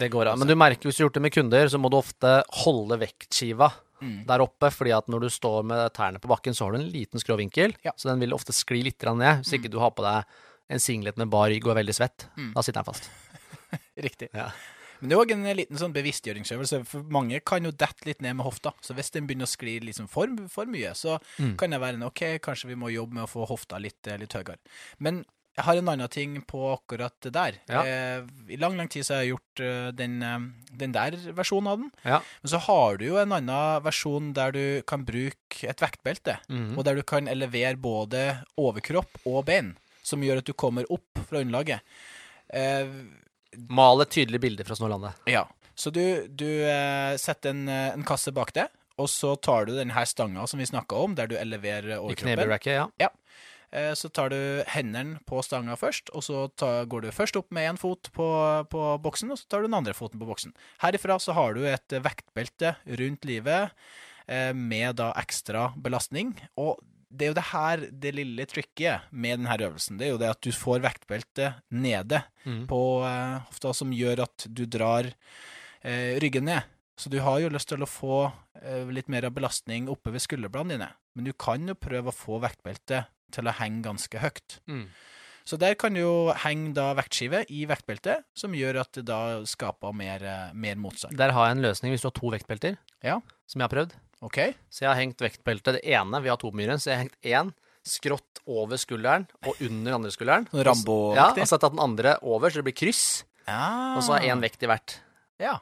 Det går an. Men du merker hvis du har gjort det med kunder, så må du ofte holde vektskiva Mm. der oppe, fordi at når du står med tærne på bakken, så har du en liten skrå vinkel, Ja. så den vil ofte skli litt ned. Hvis ikke du har på deg en singlet med bar rygg og er veldig svett, Mm. da sitter den fast. riktig. Ja. Men det er òg en liten sånn bevisstgjøringsøvelse, for mange kan jo dette litt ned med hofta. Så hvis den begynner å skli liksom for, for mye, så Mm. kan det være en OK, kanskje vi må jobbe med å få hofta litt, eh, litt høyere. Men jeg har en annen ting på akkurat det der. Ja. Eh, I lang, lang tid så har jeg gjort uh, den, eh, den der versjonen av den. Ja. Men så har du jo en annen versjon der du kan bruke et vektbelte, Mhm. og der du kan elevere både overkropp og bein, som gjør at du kommer opp fra underlaget. Eh, Mal et tydelig bilde fra Snorlandet. ja. Så du, du eh, setter en, eh, en kasse bak deg, og så tar du denne her stanga som vi snakka om, der du eleverer overkroppen. I ja. Eh, så tar du hendene på stanga først, og så tar, går du først opp med én fot på, på boksen, og så tar du den andre foten på boksen. Herifra så har du et vektbelte rundt livet eh, med da ekstra belastning. Og det er jo det her det lille tricky med denne øvelsen. Det er jo det at du får vektbeltet nede mm. på uh, hofta, som gjør at du drar uh, ryggen ned. Så du har jo lyst til å få uh, litt mer av belastning oppe ved skulderbladene dine. Men du kan jo prøve å få vektbeltet til å henge ganske høyt. Mm. Så der kan du jo henge da vektskive i vektbeltet, som gjør at det da skaper mer, mer motstand. Der har jeg en løsning hvis du har to vektbelter, Ja. som jeg har prøvd. OK? Så jeg har hengt vektbeltet, det ene, vi har to på myren, så jeg har hengt én skrått over skulderen og under andre skulderen. Sånn Rambo-aktig? og så har jeg tatt den andre over, så det blir kryss, Ja. og så har jeg én vekt i hvert. Ja.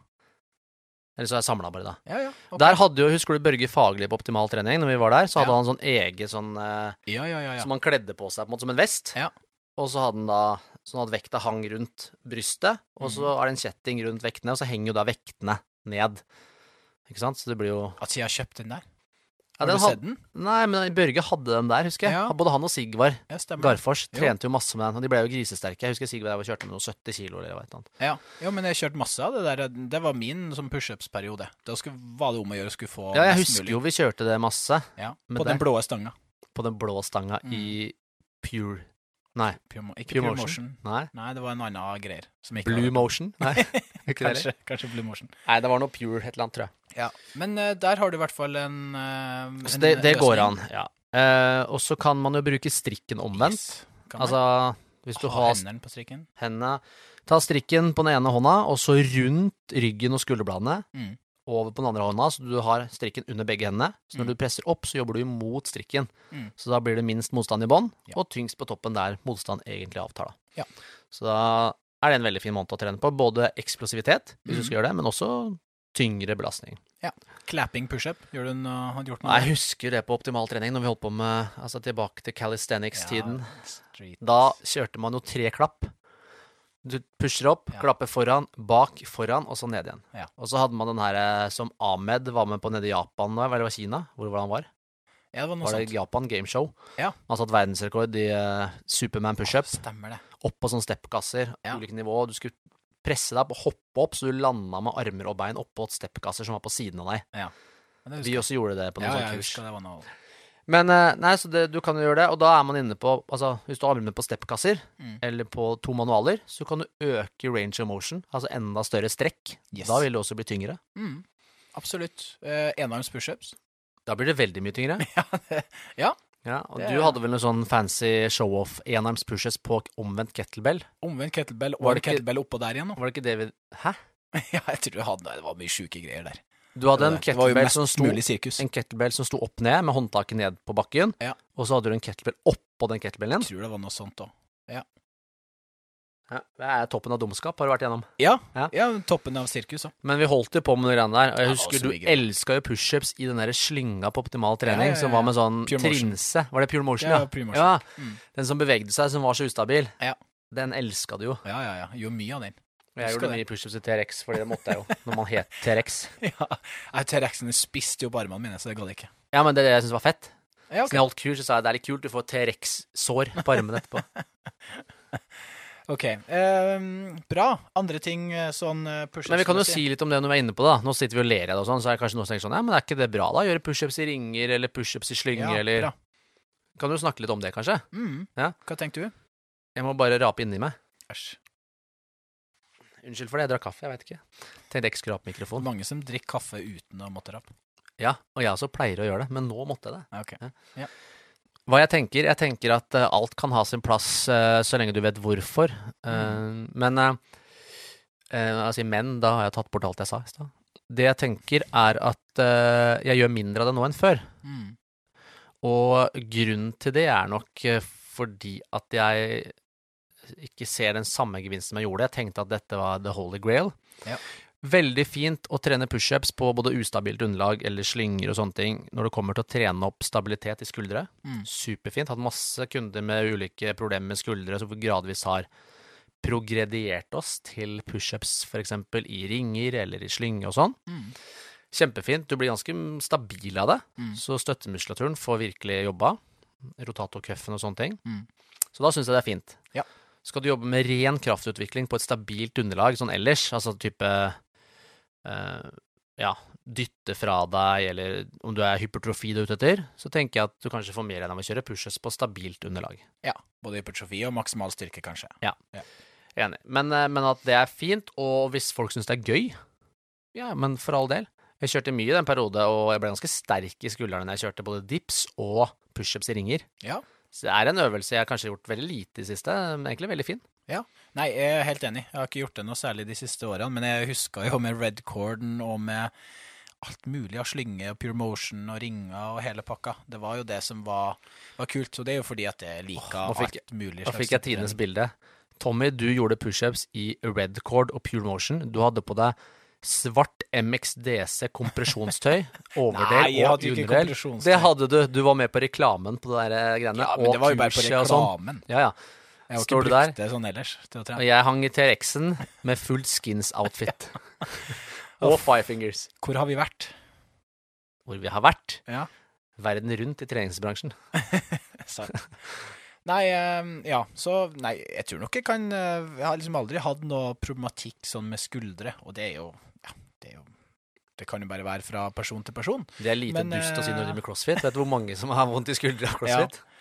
Eller så har jeg samla bare, da. Ja, ja. okay. Der hadde jo, Husker du Børge Fagerli på Optimal trening? Når vi var der, så hadde Ja. han sånn eget sånn eh, ja, ja, ja, ja. Som han kledde på seg på en måte som en vest. Ja. Og så hadde han da sånn at vekta hang rundt brystet, og så Mhm. er det en kjetting rundt vektene, og så henger jo da vektene ned. Ikke sant? Så det blir jo At de har kjøpt den der? ja, Har du sett den? Nei, men Børge hadde den der, husker jeg. Ja. Både han og Sigvar Ja. Garfors trente jo masse med den, og de ble jo grisesterke. Jeg husker Sigvar og kjørte med noen 70 kilo eller noe. Ja. ja, men jeg kjørte masse av det der. Det var min som pushups-periode. Da skulle, var det om å gjøre skulle få Ja, jeg husker mulig. jo vi kjørte det masse Ja, På den blå stanga. på den blå stanga Mm. i Pure Nei, Pure, ikke Pure Pure, Motion. Motion. nei. Nei, det var en annen greier. Blue Motion? Nei, ikke det heller. Kanskje, kanskje Blue Motion. Nei, det var noe Pure et eller annet, tror jeg. Ja. Men uh, der har du i hvert fall en, uh, Så en det, det går an, ja. Uh, og så kan man jo bruke strikken omvendt. Yes. Altså, hvis du ha har hendene på strikken. hendene Ta strikken på den ene hånda, og så rundt ryggen og skulderbladene. Mm. Over på den andre hånda, så du har strikken under begge hendene. Så når Mm. du presser opp, så jobber du imot strikken. Mm. Så da blir det minst motstand i bånn, Ja. og tyngst på toppen der motstand egentlig avtar. Ja. Så da er det en veldig fin måned å trene på. Både eksplosivitet, hvis du Mm. skal gjøre det, men også tyngre belastning. Ja. Clapping pushup. Gjør du noe, har du gjort noe? Jeg husker det på optimal trening, når vi holdt på med Altså tilbake til calisthenics-tiden. Ja. Da kjørte man jo tre klapp. Du pusher opp, Ja. klapper foran, bak, foran, og så ned igjen. Ja. Og så hadde man den her eh, som Ahmed var med på nede i Japan, eller det var Kina, hvor var han var? Ja, det var noe Var det. Japan Gameshow? Ja. Han satt verdensrekord i uh, Superman pushup. Stemmer det. Opp på sånne steppkasser, Ja. ulike nivå. Du skulle presse deg opp og hoppe opp, så du landa med armer og bein oppå steppkasser som var på siden av deg. Ja. Vi også gjorde det på noen Ja, sånne kurs. det var noe Men eh, nei, så det, du kan jo gjøre det, og da er man inne på Altså, hvis du har armene på steppkasser, Mm. eller på to manualer, så kan du øke range of motion, altså enda større strekk. Yes. Da vil det også bli tyngre. mm. Absolutt. Eh, enarms pushups. Da blir det veldig mye tyngre. ja, det, ja. Ja, og Det- du hadde vel noen sånn fancy show-off enarms pushes på omvendt kettlebell? Omvendt kettlebell og ikke- kettlebell oppå der igjen nå. Var det ikke det vi Hæ? ja, jeg tror jeg hadde Det var mye sjuke greier der. Du hadde en kettlebell som sto en kettlebell som sto opp ned, med håndtaket ned på bakken, Ja. og så hadde du en kettlebell oppå den kettlebellen Jeg tror det var noe sånt òg. Ja, det er toppen av dumskap, har du vært igjennom. Ja, Ja. ja. toppen av sirkus òg. Men vi holdt jo på med de greiene der. Jeg Ja, det husker du elska jo pushups i den der slynga på optimal trening, Ja, ja, ja, som var med sånn Pure trinse. Var det pure motion, Ja, ja? pure motion. Ja, Mm. Den som bevegde seg, som var så ustabil. Ja. Den elska du jo. Ja, ja, ja. Gjorde mye av den. Jeg Husker gjorde det. mye pushups i T-rex, fordi det måtte jeg jo, når man het T-rex. Ja. Nei, T-rexene spiste jo på armene mine, så det gadd jeg ikke. Ja, men det jeg syntes var fett. Ja, Så når jeg holdt kurs, så sa jeg det er litt kult, du får T-rex-sår på armene etterpå. OK. Um, bra. Andre ting eh, sånn uh, pushups Men vi kan jo si litt om det når vi er inne på det. Nå sitter vi og ler av det, og sånn, så er det kanskje noen som tenker sånn Ja, men er ikke det bra, da? Gjøre pushups i ringer, eller pushups i slynge, ja, eller bra. Kan du snakke litt om det, kanskje? Mm. Ja. Hva tenkte du? Jeg må bare rape inni meg. Æsj. Unnskyld for det, jeg drakk kaffe, jeg vet ikke. Tenkte jeg ikke skulle ha på mikrofon. Mange som drikker kaffe uten å måtte rape. Ja, og jeg også pleier å gjøre det, men nå måtte jeg det. Ja, OK. Hva jeg tenker? Jeg tenker at uh, alt kan ha sin plass uh, så lenge du vet hvorfor. Eh, Men uh, altså, Men, da har jeg tatt bort alt jeg sa i stad. Det jeg tenker, er at jeg gjør mindre av det nå enn før. Mm. Og grunnen til det er nok fordi at jeg ikke ser den samme gevinsten som jeg gjorde. Jeg tenkte at dette var the holy grail. Ja. Veldig fint å trene pushups på både ustabilt underlag eller slynger og sånne ting når det kommer til å trene opp stabilitet i skuldre. Mm. Superfint. Hatt masse kunder med ulike problemer med skuldre som gradvis har progrediert oss til pushups f.eks. i ringer eller i slynge og sånn. Mm. Kjempefint. Du blir ganske stabil av det. Mm. Så støttemuskulaturen får virkelig jobba. Rotatorcuffen og sånne ting. Mm. Så da syns jeg det er fint. Ja. Skal du jobbe med ren kraftutvikling på et stabilt underlag sånn ellers, altså type ja, dytte fra deg, eller om du er hypertrofi du er ute etter, så tenker jeg at du kanskje får mer enn av å kjøre pushups på stabilt underlag. Ja. Både hypertrofi og maksimal styrke, kanskje. Ja, Enig. Men, eh, men at det er fint, og hvis folk syns det er gøy, ja, men for all del. Jeg kjørte mye i den periode, og jeg ble ganske sterk i skuldrene når jeg kjørte både dips og pushups i ringer. Ja. Så det er en øvelse jeg har kanskje har gjort veldig lite i siste, men egentlig veldig fin. Nei, jeg er helt enig. Jeg har ikke gjort det noe særlig de siste årene, men jeg huska jo med Red Corden og med alt mulig av slynge og pure motion og ringer og hele pakka. Det var jo det som var, var kult. Så det er jo fordi at jeg liker oh, fikk- alt mulig. Nå fikk jeg tidenes bilde. Tommy, du gjorde pushups i red cord og pure motion. Du hadde på deg svart MXDC kompresjonstøy, overdel Nei, og underdel. Det hadde du. Du var med på reklamen på det der greiene. Ja, men og det var jo bare på sånn. reklamen. Ja, ja. Jeg har Står ikke brukt det sånn ellers til å Og jeg hang i T-rexen med full skins-outfit. og five fingers. Hvor har vi vært? Hvor vi har vært. Ja. Verden rundt i treningsbransjen. Sant. Nei, eh, ja, så Nei, jeg tror nok jeg kan eh, Jeg har liksom aldri hatt noe problematikk sånn med skuldre, og det er jo Ja, det er jo Det kan jo bare være fra person til person. Det er lite Men, dust å si når du driver med crossfit. Vet du hvor mange som har vondt i skuldre av crossfit? Ja,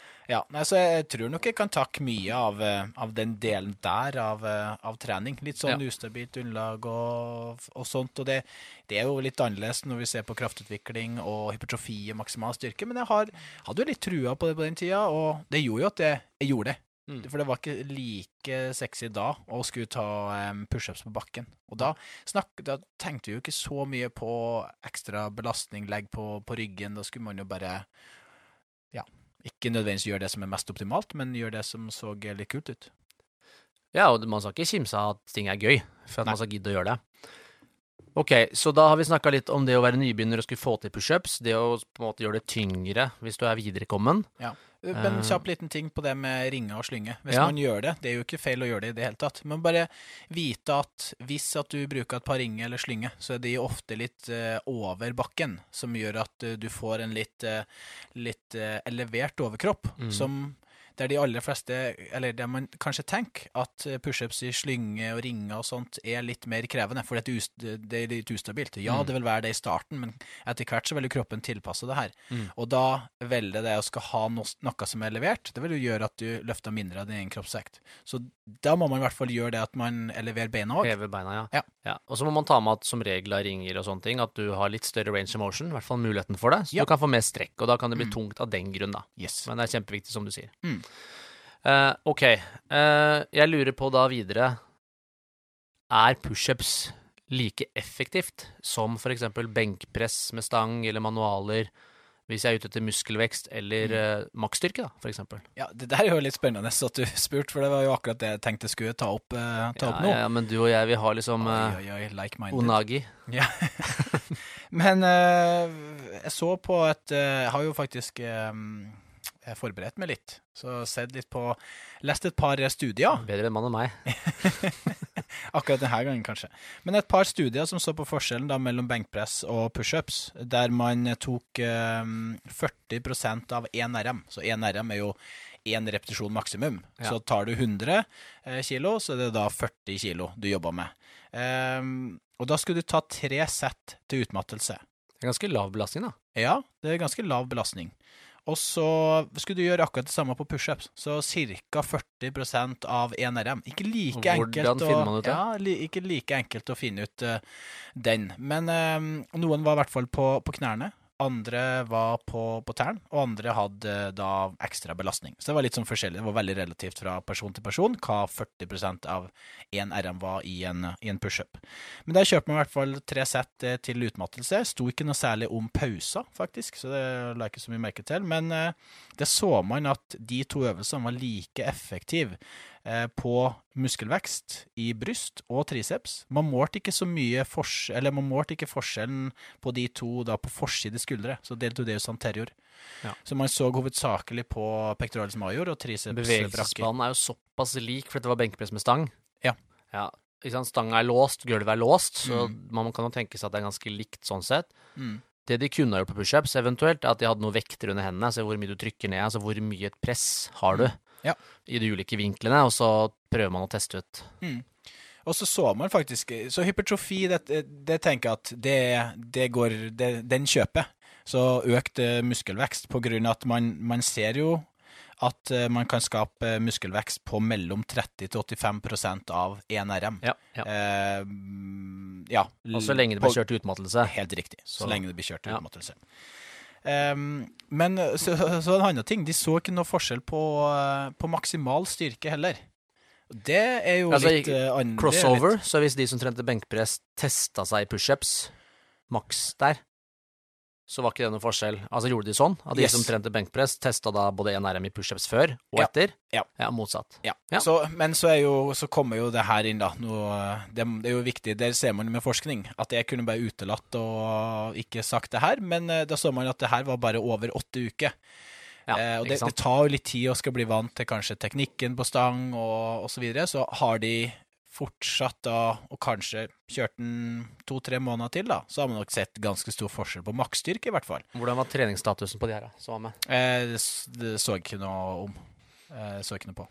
nei, så jeg tror nok jeg kan takke mye av, eh, av den delen der av, eh, av trening. Litt sånn Ja. ustabilt underlag og, og sånt. Og det, det er jo litt annerledes når vi ser på kraftutvikling og hypertrofi og maksimal styrke, men jeg har, hadde jo litt trua på det på den tida, og det gjorde jo at jeg, jeg gjorde det. Mm. For det var ikke like sexy da å skulle ta um, pushups på bakken. Og da, snakk, da tenkte vi jo ikke så mye på ekstra belastning, legg på, på ryggen. Da skulle man jo bare ja, ikke nødvendigvis gjør det som er mest optimalt, men gjør det som så litt kult ut. Ja, og man skal ikke kimse av at ting er gøy, for at Nei. man skal gidde å gjøre det. Ok, så da har vi snakka litt om det å være nybegynner og skulle få til pushups. Det å på en måte gjøre det tyngre hvis du er viderekommen. Men Eh. kjapp liten ting på det med ringer og slynge. Hvis Ja. man gjør det, det er jo ikke feil å gjøre det i det hele tatt, men bare vite at hvis at du bruker et par ringer eller slynge, så er de ofte litt uh, over bakken, som gjør at uh, du får en litt, uh, litt elevert overkropp, mm. som der de aller fleste, eller det man kanskje tenker at eh, pushups i slynge og ringer og sånt er litt mer krevende, for det er, litt ustabilt. Ja, Mm. det vil være det i starten, men etter hvert så vil jo kroppen tilpasse det her. Mm. Og da velger det å skal ha no noe som er levert, det vil jo gjøre at du løfter mindre av din egen kroppsvekt. Så da må man i hvert fall gjøre det at man eleverer beina òg. Hever beina, Ja. ja. Og så må man ta med at som regel av ringer og sånne ting, at du har litt større range of motion, i hvert fall muligheten for det, så Ja. du kan få mer strekk, og da kan det bli Mm. tungt av den grunn, da. Yes. Men det er kjempeviktig, som du sier. Mm. Eh, ok, Uh, jeg lurer på da videre Er pushups like effektivt som eksempel benkpress med stang eller manualer, hvis jeg er ute etter muskelvekst eller Mm. eh, maksstyrke, da, eksempel? Ja, det der er jo litt spennende at du spurte, for det var jo akkurat det jeg tenkte skulle ta opp, uh, ta Ja, opp nå. ja, men du og jeg, vi har liksom uh, Oi, oi, like onagi. Ja. Men jeg så på et Jeg har jo faktisk eh, forberedt meg litt. Så sett litt på Lest et par studier. Bedre enn mann enn meg. Akkurat denne gangen, kanskje. Men et par studier som så på forskjellen da mellom benkpress og pushups, der man tok eh, 40% av 1 RM. Så 1 RM er jo én repetisjon maksimum. Ja. Så tar du 100 eh, kilo, så er det da 40 kilo du jobber med. Eh, og da skulle du ta tre sett til utmattelse. Det er ganske lav belastning, da. Ja, det er ganske lav belastning. Og så skulle du gjøre akkurat det samme på pushups. Så ca. 40% av 1 RM. Ikke like enkelt å, ut? Ja, li, ikke like enkelt å finne ut uh, den. Men uh, noen var i hvert fall på, på knærne. Andre var på, på tern, og andre hadde da ekstra belastning. Så det var litt sånn forskjellig. Det var veldig relativt fra person til person hva 40% av én RM var i en, i en pushup. Men der kjøper man i hvert fall tre sett eh, til utmattelse. Sto ikke noe særlig om pauser, faktisk, så det la ikke så mye merke til. Men eh, det så man at de to øvelsene var like effektive på muskelvekst i bryst og triceps. Man målte ikke så mye fors eller man målte ikke forskjellen på de to da på forside skuldre, så deltodeus anterior. Ja. Så man så hovedsakelig på pectoralis major og triceps brachii. Bevegelsesbanen er jo såpass lik, for dette var benkepress med stang. Ja. ja. Ikke? Stanga er låst, gulvet er låst, så Mm. man kan jo tenke seg at det er ganske likt sånn sett. Mm. Det de kunne ha gjort på pushups, eventuelt, er at de hadde noen vekter under hendene. Se hvor mye du trykker ned, altså hvor mye et press har du Mm. Ja. i de ulike vinklene, og så prøver man å teste ut. Og så så man faktisk Så hypertrofi, det, det tenker jeg at det, det går det, Den kjøper. Så økt eh, muskelvekst på grunn av at man, man ser jo at eh, man kan skape muskelvekst på mellom 30 til 85% av 1 RM. Ja, ja. Eh, mm, ja. Og så lenge det blir kjørt utmattelse. Helt riktig. Så, Så- lenge det blir kjørt utmattelse. ja. Um, men så, så en annen ting, de så ikke noe forskjell på, eh, på maksimal styrke heller. Det er jo Altså, litt uh, annerledes. Crossover, så hvis de som trente benkpress testa seg i pushups, maks der, så var ikke det noe forskjell. Altså gjorde de sånn? At de Yes. som trente benkpress, testa da både 1 RM i pushups før og Ja. etter? Ja. ja motsatt. Ja. Ja. Så, men så, er jo, så kommer jo det her inn, da. Noe, det, det er jo viktig, der ser man med forskning, at jeg kunne bare utelatt og ikke sagt det her, men eh, da så man at det her var bare over åtte uker. Ja, eh, og det, det tar jo litt tid å skal bli vant til kanskje teknikken på stang og, og så videre, så har de fortsatt da, og kanskje kjørt den to-tre måneder til, da, så har man nok sett ganske stor forskjell på maksstyrke, i hvert fall. Hvordan var treningsstatusen på de her, da, som var med? Eh, det, så jeg ikke noe om. Eh, så ikke noe på.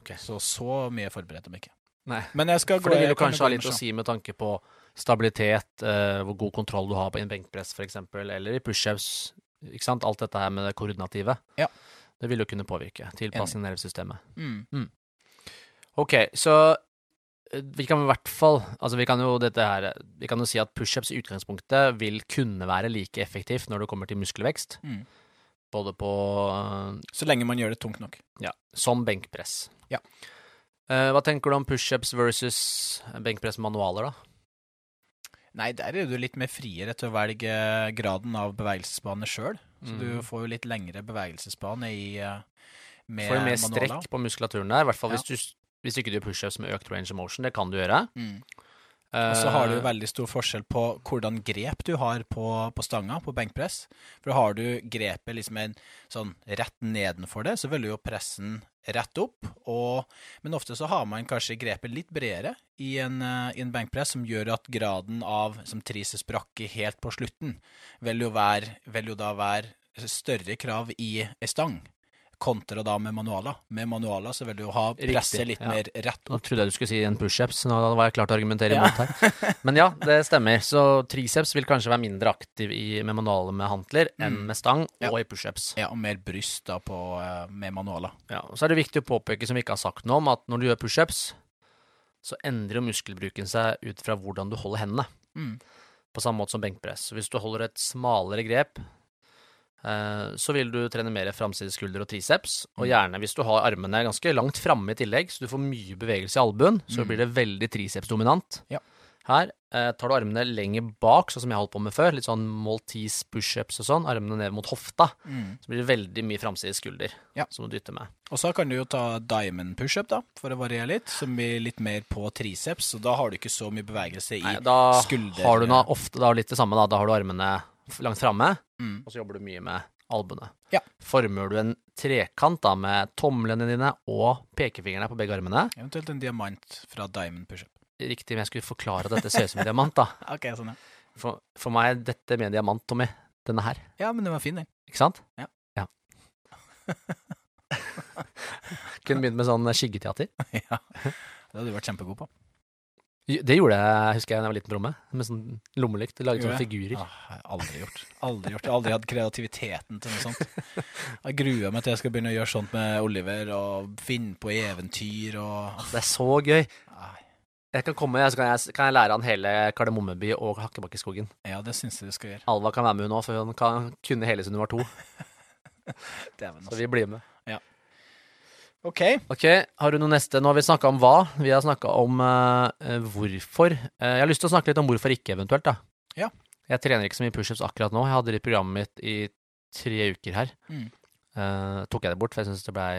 Ok. Så så mye forberedte jeg meg ikke. Nei. Men jeg skal For det vil jo kanskje ha litt å si med tanke på stabilitet, eh, hvor god kontroll du har på en benkpress f.eks., eller i pushups. Ikke sant? Alt dette her med det koordinative. Ja. Det vil jo kunne påvirke Tilpassing i nervesystemet. Mm. Ok, så vi kan i hvert fall Altså, vi kan jo dette her Vi kan jo si at pushups i utgangspunktet vil kunne være like effektivt når det kommer til muskelvekst, Mm. både på eh, Så lenge man gjør det tungt nok. Ja, som benkpress. Ja. Eh, hva tenker du om pushups versus benkpress-manualer, da? Nei, der er du litt mer friere til å velge graden av bevegelsesbane sjøl. Så du Mm. får jo litt lengre bevegelsesbane i eh, med Får du mer manualer. strekk på muskulaturen der, i hvert fall Ja. hvis du hvis ikke du gjør pushups med økt range of motion. Det kan du gjøre. Mm. Og så har du jo Eh, veldig stor forskjell på hvordan grep du har på, på stanga, på benkpress. For har du grepet liksom en sånn rett nedenfor det, så vil du jo pressen rett opp. Og, men ofte så har man kanskje grepet litt bredere i en, eh, i en benkpress, som gjør at graden av som trises brakke helt på slutten, vil jo, være, vil jo da være større krav i ei stang. Kontra da med manualer. Med manualer så vil du jo ha presset litt ja. mer rett Nå trodde jeg du skulle si en pushups, nå var jeg klar til å argumentere Ja. imot her. Men ja, det stemmer. Så triceps vil kanskje være mindre aktiv i, med manualer med hantler enn Mm. med stang Ja. og i pushups. Ja, og mer bryst da på, eh, med manualer. Ja, og så er det viktig å påpeke, som vi ikke har sagt noe om, at når du gjør pushups, så endrer jo muskelbruken seg ut fra hvordan du holder hendene. Mm. På samme måte som benkpress. Hvis du holder et smalere grep, så vil du trene mer framside skulder og triceps. Og Mm. gjerne hvis du har armene ganske langt framme i tillegg, så du får mye bevegelse i albuen, så Mm. blir det veldig tricepsdominant. Ja. Her eh, tar du armene lenger bak, sånn som jeg holdt på med før. Litt sånn Maltese pushups og sånn. Armene ned mot hofta. Mm. Så blir det veldig mye framside skulder Ja. som du dytter med. Og så kan du jo ta diamond pushup, da, for å variere litt, som blir litt mer på triceps, og da har du ikke så mye bevegelse i Nei, da skulder- har du ofte da litt det samme, da. Da har du armene langt framme, Mm. og så jobber du mye med albuene. Ja. Former du en trekant da med tomlene dine og pekefingrene på begge armene, Eventuelt en diamant fra diamond pushup. riktig men jeg skulle forklare at dette ser ut som en diamant, da. Ok, sånn, ja. For, for meg er dette med en diamant, Tommy. Denne her. Ja, men den var fin, den. Ikke sant? Ja. ja. Kunne begynt med sånn skyggeteater. ja. Det hadde du vært kjempegod på. Det gjorde jeg, husker jeg, da jeg var liten på rommet. Med sånn lommelykt. Laget sånne figurer. Ah, jeg har aldri gjort. Aldri gjort. Jeg har aldri hatt kreativiteten til noe sånt. Jeg gruer meg til jeg skal begynne å gjøre sånt med Oliver, og finne på eventyr og Det er så gøy. Jeg kan komme, så kan jeg, kan jeg lære han hele Kardemommeby og Hakkebakkeskogen. Ja, det syns jeg du skal gjøre. Alva kan være med hun òg, for hun kan kunne hele siden hun var to. Så vi blir med. OK. Ok, har du noe neste? Nå har vi snakka om hva. Vi har snakka om uh, hvorfor. Uh, jeg har lyst til å snakke litt om hvorfor ikke, eventuelt. da. Ja. Jeg trener ikke så mye pushups akkurat nå. Jeg hadde det i programmet mitt i tre uker her. Mm. Uh, tok jeg det bort, for jeg syns det blei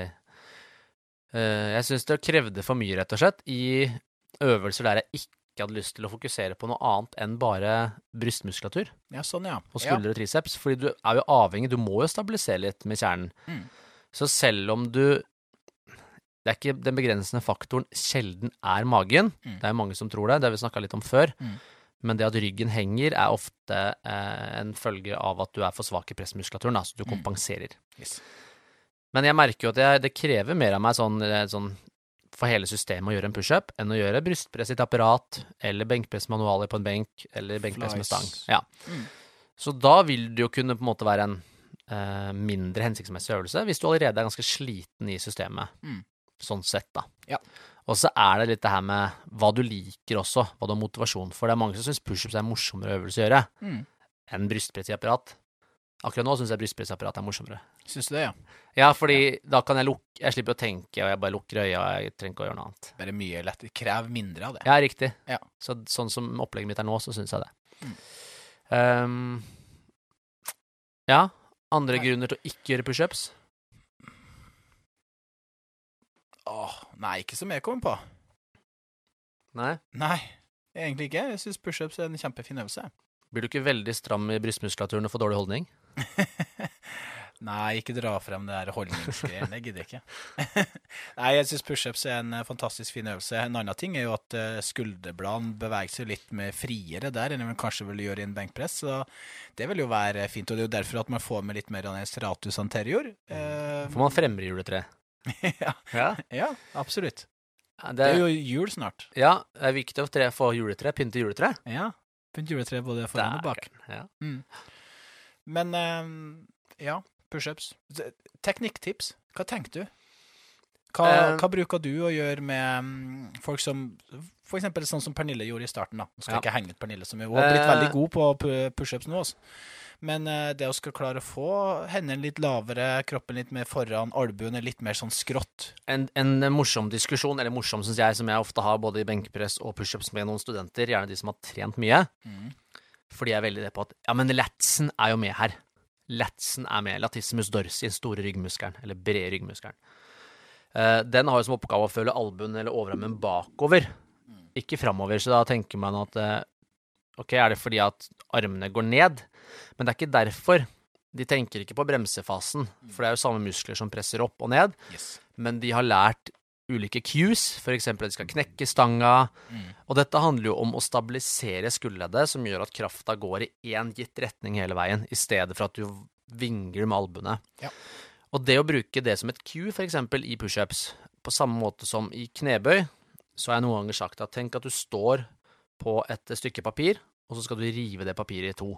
Jeg syns det krevde for mye, rett og slett, i øvelser der jeg ikke hadde lyst til å fokusere på noe annet enn bare brystmuskulatur Ja, sånn, ja. og ja. og triceps. Fordi du er jo avhengig, du må jo stabilisere litt med kjernen. Mm. Så selv om du Det er ikke den begrensende faktoren sjelden er magen. Mm. Det er mange som tror det, det har vi snakka litt om før. Mm. Men det at ryggen henger, er ofte eh, en følge av at du er for svak i pressmuskulaturen, altså så du Mm. kompenserer. Yes. Men jeg merker jo at jeg, det krever mer av meg sånn, eh, sånn for hele systemet å gjøre en pushup enn å gjøre brystpress i et apparat, eller benkpress manualer på en benk, eller benkpress med stang. Ja. Mm. Så da vil det jo kunne på en måte være en eh, mindre hensiktsmessig øvelse, hvis du allerede er ganske sliten i systemet. Mm. Sånn sett, da. Ja. Og så er det litt det her med hva du liker også, hva du har motivasjon for. Det er mange som syns pushups er en morsommere øvelse å gjøre Mm. enn brystpress i apparat. Akkurat nå syns jeg brystpress er morsommere. Syns du det, ja? Ja, fordi da kan jeg lukke Jeg slipper å tenke, og jeg bare lukker øya, og jeg trenger ikke å gjøre noe annet. Bare mye lettere. Krev mindre av det. Ja, riktig. Ja. Så, sånn som opplegget mitt er nå, så syns jeg det. Mm. Um, ja. Andre Nei. grunner til å ikke gjøre pushups? Åh, nei, ikke som jeg kommer på. Nei. Nei, egentlig ikke. Jeg syns pushups er en kjempefin øvelse. Blir du ikke veldig stram i brystmuskulaturen og får dårlig holdning? Nei, ikke dra frem det der holdningsgreiene. Jeg gidder ikke. Nei, jeg syns pushups er en eh, fantastisk fin øvelse. En annen ting er jo at eh, skulderbladene beveger seg litt mer friere der enn man kanskje vil gjøre i en benkpress. Så det vil jo være fint. Og det er jo derfor at man får med litt mer av den stratus anterior. Eh, Får man fremre juletre? Ja, Ja. ja, absolutt. Det, Det er jo jul snart. ja, det er viktig å tre, få juletre. Pynte juletre. Ja. Pynte juletre både foran og bak. Ja. Mm. Men eh, ja, pushups. Teknikktips. Hva tenker du? Hva, Eh, hva bruker du å gjøre med mm, folk som For eksempel sånn som Pernille gjorde i starten. da. Nå skal Ja. ikke henge ut Pernille, som hun har blitt Eh, veldig god på pu- pushups nå. Også. Men eh, det å skal klare å få hendene litt lavere, kroppen litt mer foran, albuen er litt mer sånn skrått. En, en morsom diskusjon, eller morsom syns jeg, som jeg ofte har både i benkepress og pushups med noen studenter, gjerne de som har trent mye, Mm. fordi jeg er veldig det på at ja, men latsen er jo med her. Latsen er med. Latissimus dorsi, den store ryggmuskelen, eller brede ryggmuskelen. Eh, den har jo som oppgave å følge albuen eller overarmen bakover, ikke framover. Så da tenker man at eh, ok, er det fordi at armene går ned? Men det er ikke derfor. De tenker ikke på bremsefasen, for det er jo samme muskler som presser opp og ned Yes. men de har lært ulike cues, f.eks. at de skal knekke stanga. Mm. Og dette handler jo om å stabilisere skulderleddet, som gjør at krafta går i én gitt retning hele veien, i stedet for at du vingler med albuene. Ja. Og det å bruke det som et cue, f.eks. i pushups, på samme måte som i knebøy, så har jeg noen ganger sagt at tenk at du står på et stykke papir, og så skal du rive det papiret i to.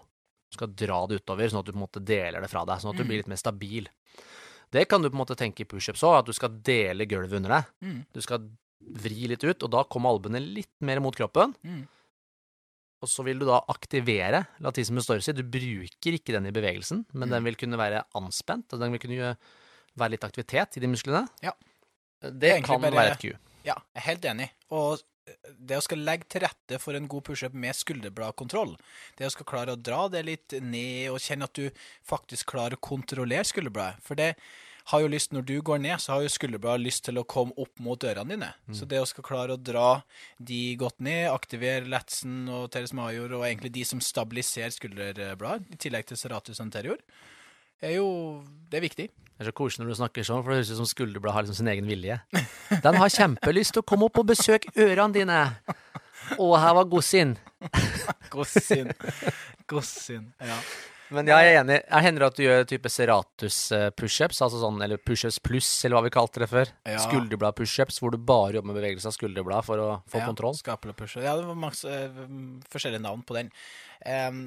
Skal dra det utover, sånn at du på en måte deler det fra deg, sånn at du Mm. blir litt mer stabil. Det kan du på en måte tenke i pushups òg, at du skal dele gulvet under deg. Mm. Du skal vri litt ut, og da kommer albuene litt mer mot kroppen. Mm. Og så vil du da aktivere latissimus dorsi. Du bruker ikke den i bevegelsen, men den vil kunne være anspent, og den vil kunne være litt aktivitet i de musklene. Ja. Det, Det kan bare- være et Q. Ja, jeg er helt enig. Og det å skal legge til rette for en god pushup med skulderbladkontroll, det å skal klare å dra det litt ned og kjenne at du faktisk klarer å kontrollere skulderbladet. For det har jo lyst, når du går ned, så har jo skulderbladet lyst til å komme opp mot ørene dine. Så det å skal klare å dra de godt ned, aktivere latsen og teres major, og egentlig de som stabiliserer skulderbladet, i tillegg til serratus anterior, er jo Det er viktig. Det er så koselig når du snakker sånn, for det høres ut som skulderbladet har liksom sin egen vilje. Den har kjempelyst til å komme opp og besøke ørene dine. Å, her var Gossin. Gossin. Gossin. Ja. Men jeg er enig. Jeg hender det at du gjør type Seratus eh, pushups, altså sånn, eller pushups pluss, eller hva vi kalte det før. Ja. Skulderblad pushups, hvor du bare jobber med bevegelse av skulderblad for å få ja, kontroll. Skapel og pusher. Ja, det var mange uh, forskjellige navn på den. Em,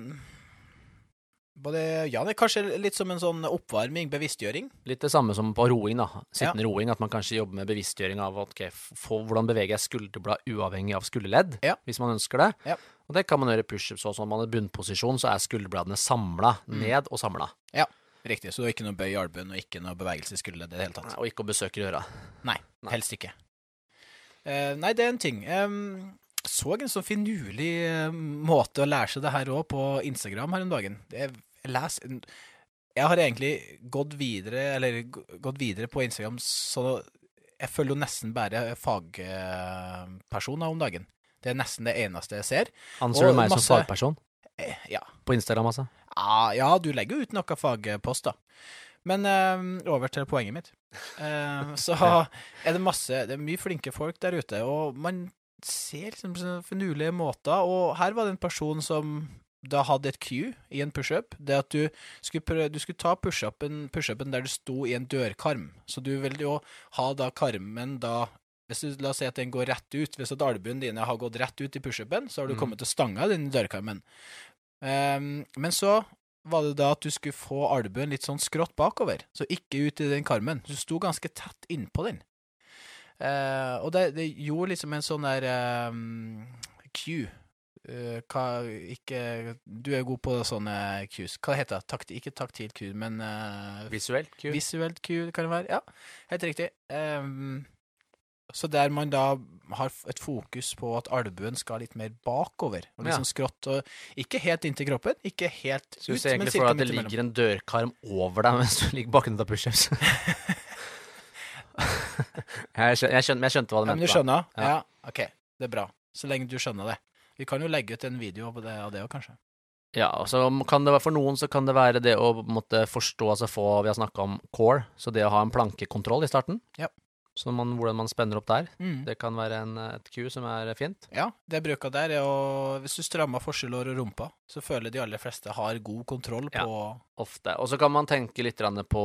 både, ja, det er kanskje litt som en sånn oppvarming, bevisstgjøring. Litt det samme som på roing, da. Sittende roing, at man kanskje jobber med bevisstgjøring av ok, f- få, hvordan beveger jeg skulderblad uavhengig av skulderledd, Ja. hvis man ønsker det. Ja. Og det kan man gjøre pushups også. Om man er i bunnposisjon, så er skulderbladene samla Mm. ned og samla. Riktig. Så det er ikke noe bøy i albuen og ikke noe bevegelse i skulderleddet i det hele tatt. Og ikke å besøke øra. Nei, Nei. helst ikke. Uh, nei, det er en ting. Um, så en sånn finurlig eh, måte å lære seg det her òg på Instagram her om dagen. Det er, jeg, jeg har egentlig gått videre, eller gått videre på Instagram, så jeg følger jo nesten bare fagpersoner om dagen. Det er nesten det eneste jeg ser. Anser du meg masse- som fagperson Eh, ja. på Instagram, altså? Ja, ja, du legger jo ut noen da. Men eh, over til poenget mitt. Eh, så er det masse Det er mye flinke folk der ute, og man ser liksom finurlige måter. Og her var det en person som da hadde et cue i en pushup. Det at du skulle, prøve, du skulle ta pushupen push der du sto i en dørkarm. Så du vil jo ha da karmen da hvis du, La oss si at den går rett ut. Hvis at albuen dine har gått rett ut i pushupen, så har du Mm. kommet til stanga den dørkarmen. Um, men så var det da at du skulle få albuen litt sånn skrått bakover, så ikke ut i den karmen. Du sto ganske tett innpå den. Uh, og det, det gjorde liksom en sånn der um, cue. Eh, hva ikke Du er god på sånne cues. Hva heter det? Takt, ikke taktil cue, men uh, Visuelt? cue. Visuelt cue, kan det være. Ja, helt riktig. Um, så der man da har et fokus på at albuen skal litt mer bakover, og Ja. liksom skrått, og ikke helt inntil kroppen, ikke helt Så du ut, ser egentlig for deg at det ligger en dørkarm over deg mens du ligger bakken av pushups? jeg, jeg, skjønner, jeg skjønte hva du Ja, men du skjønner? Ja. Ja. OK. Det er bra. Så lenge du skjønner det. Vi kan jo legge ut en video på det, av det òg, kanskje. Ja, og så kan det være For noen så kan det være det å måtte forstå, altså få Vi har snakka om core, så det å ha en plankekontroll i starten. Ja. Så man, hvordan man spenner opp der. Mm. Det kan være en, et Q som er fint. Ja, det jeg bruker der, er å Hvis du strammer forskjellår og rumpa, så føler de aller fleste har god kontroll på Ja. Ofte. Og så kan man tenke litt på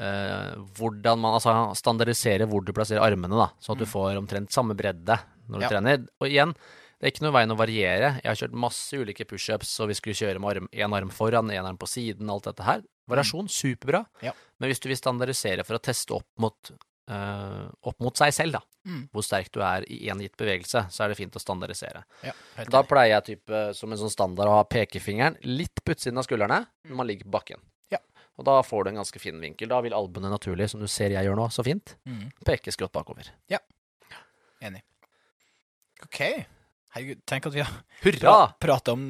eh, hvordan man Altså standardisere hvor du plasserer armene, da. Sånn at du Mm. får omtrent samme bredde når du Ja. trener. Og igjen, det er ikke noe veien å variere. Jeg har kjørt masse ulike pushups, og vi skulle kjøre med arm, en arm foran, en arm på siden, alt dette her. Variasjon, superbra. Ja. Men hvis du vil standardisere for å teste opp mot, uh, opp mot seg selv, da, Mm. hvor sterk du er i én gitt bevegelse, så er det fint å standardisere. Ja, Da pleier jeg type, som en sånn standard å ha pekefingeren litt på utsiden av skuldrene når man ligger på bakken. Ja. Og da får du en ganske fin vinkel. Da vil albuene naturlig, som du ser jeg gjør nå, så fint, Mm. peke skrått bakover. Enig. OK. Herregud, tenk at vi har Hurra! prata om,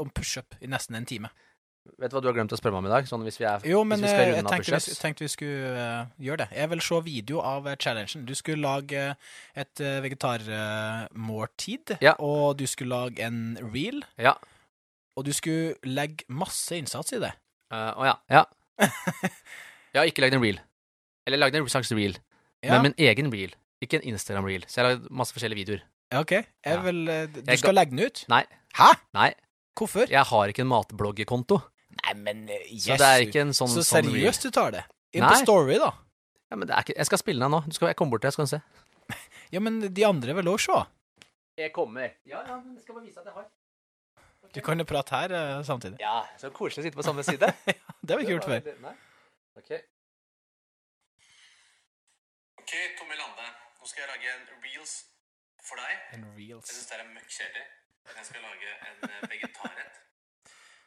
om pushup i nesten en time. Vet du hva du har glemt å spørre meg om i dag? Sånn hvis vi, er, Jo, men hvis vi eh, skal jeg runde av tenkte vi, tenkte vi skulle uh, gjøre det. Jeg vil se video av eh, challengen. Du skulle lage et uh, vegetarmåltid, Ja. og du skulle lage en reel, Ja. og du skulle legge masse innsats i det. Eh, Å ja. Ja. Jeg har ikke lagd en reel. Eller lagd en slags reel, Ja, men min egen reel. Ikke en Instagram-reel. Så jeg har lagd masse forskjellige videoer. OK. Jeg Ja. vil, eh, du Jeg skal legge den ut? Nei. Hæ? Nei, Hvorfor? jeg har ikke en matbloggekonto. Nei, men yes. Så det er ikke en sånn, Så sånn seriøst du tar det? Inn på Story, da. Ja, men det er ikke, jeg skal spille den av nå. Du skal, jeg kommer bort til deg, skal du se. Ja, men de andre vil òg se. Jeg kommer. Ja, ja, men jeg skal bare vise at jeg har. Du kan jo prate her uh, samtidig. Ja, så koselig å sitte på samme side. Det har vi ikke gjort før. Nei. Ok. Ok, Tommy Lande. Nå skal jeg lage en reels for deg. En Jeg syns det er møkkjedelig. kjedelig. jeg skal lage en eh, vegetarrett.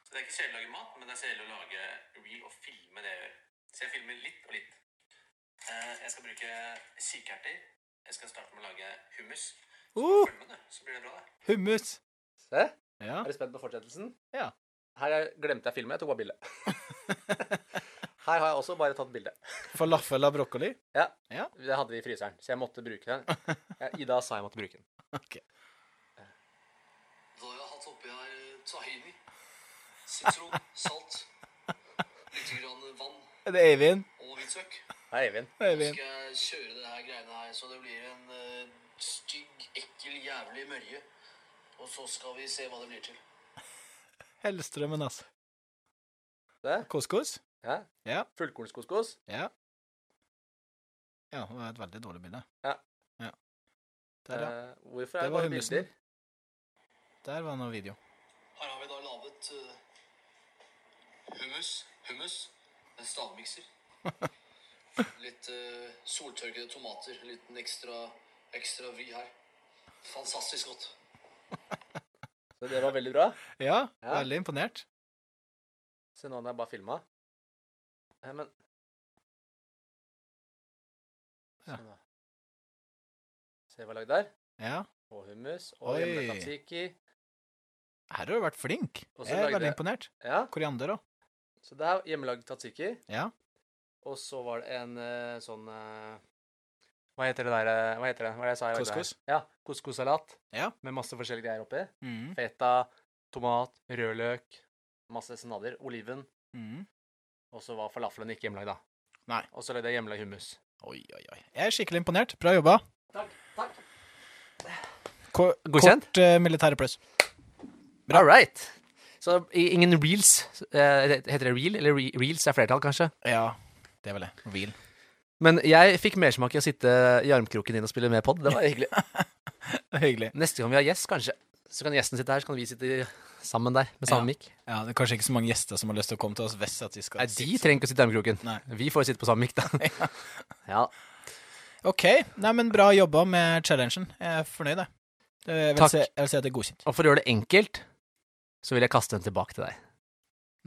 Så det er ikke kjedelig å lage mat, men det er kjedelig å lage reel og filme det jeg gjør. Så jeg filmer litt og litt. Eh, Jeg skal bruke kikerter. Jeg skal starte med å lage hummus. Uh, Følg så blir det bra, det. hummus. Se. Ja. Er du spent på fortsettelsen? Ja. Her er- glemte jeg filmen. Jeg tok bare bilde. Her har jeg også bare tatt bilde. Falafel av brokkoli. Ja. Ja. Det hadde vi i fryseren, så jeg måtte bruke den. Ida sa jeg måtte bruke den. Ok. Da har jeg hatt oppi her tahini, sitron, salt, litt grann vann Er det Eivind? og hvitløk. Hei, Eivind. Eivind. skal jeg kjøre det her greiene her så det blir en uh, stygg, ekkel, jævlig mørje Og så skal vi se hva det blir til. Hellstrømmen, altså. Det? Couscous? Ja. Ja. Fullkornskoskos. Ja. Ja, det var et veldig dårlig bilde. Ja. ja. Der, ja. Eh, hvorfor Det er det var bare hummusen. bilder? Der var noe video. Her har vi da laget uh, hummus. Hummus. En stavmikser. Litt uh, soltørkede tomater. En liten ekstra, ekstra vri her. Fantastisk godt. Så det var veldig bra. Ja, Ja. veldig imponert. Se nå når jeg bare filma. Eh, men Sånn da. Se hva jeg lagde der. Ja. Og hummus. Og Oi. hjemme tzatziki. Her har du vært flink. Og så Jeg er lagde veldig imponert. Ja, Koriander òg. så det er hjemmelagd tatsiki. Ja. Og så var det en eh, sånn eh, Hva heter det der eh, Hva heter det? Hva er det jeg sa? jeg lagde her? Couscous? Ja. Couscous-salat. Ja. Med masse forskjellige greier oppi. Mm. Feta, tomat, rødløk, masse senader, oliven. Mm. Og så var falafelen ikke hjemmelagd, da. Nei. Og så lagde jeg hjemmelagd hummus. Oi, oi, oi. Jeg er skikkelig imponert. Bra jobba. Takk. takk. Ko Godkjent? Kort uh, militære pluss. Bra. All right. Så ingen reels. Uh, heter det reel? Eller re reels er flertall, kanskje? Ja, det er vel det. Reel. Men jeg fikk mersmak i å sitte i armkroken din og spille med pod. Det var hyggelig. Hyggelig. Neste gang vi har gjest, kanskje, så kan gjesten sitte her, så kan vi sitte sammen der med samme Ja. mikk. Ja, det er kanskje ikke så mange gjester som har lyst til å komme til oss hvis at vi skal Nei, de trenger ikke å sitte i armkroken. Nei. Vi får sitte på samme mikk, da. ja. OK. Nei, men bra jobba med challengen. Jeg er fornøyd, jeg. Jeg vil, Takk. si, jeg vil si at det er godkjent. Og for å gjøre det enkelt, så vil jeg kaste den tilbake til deg.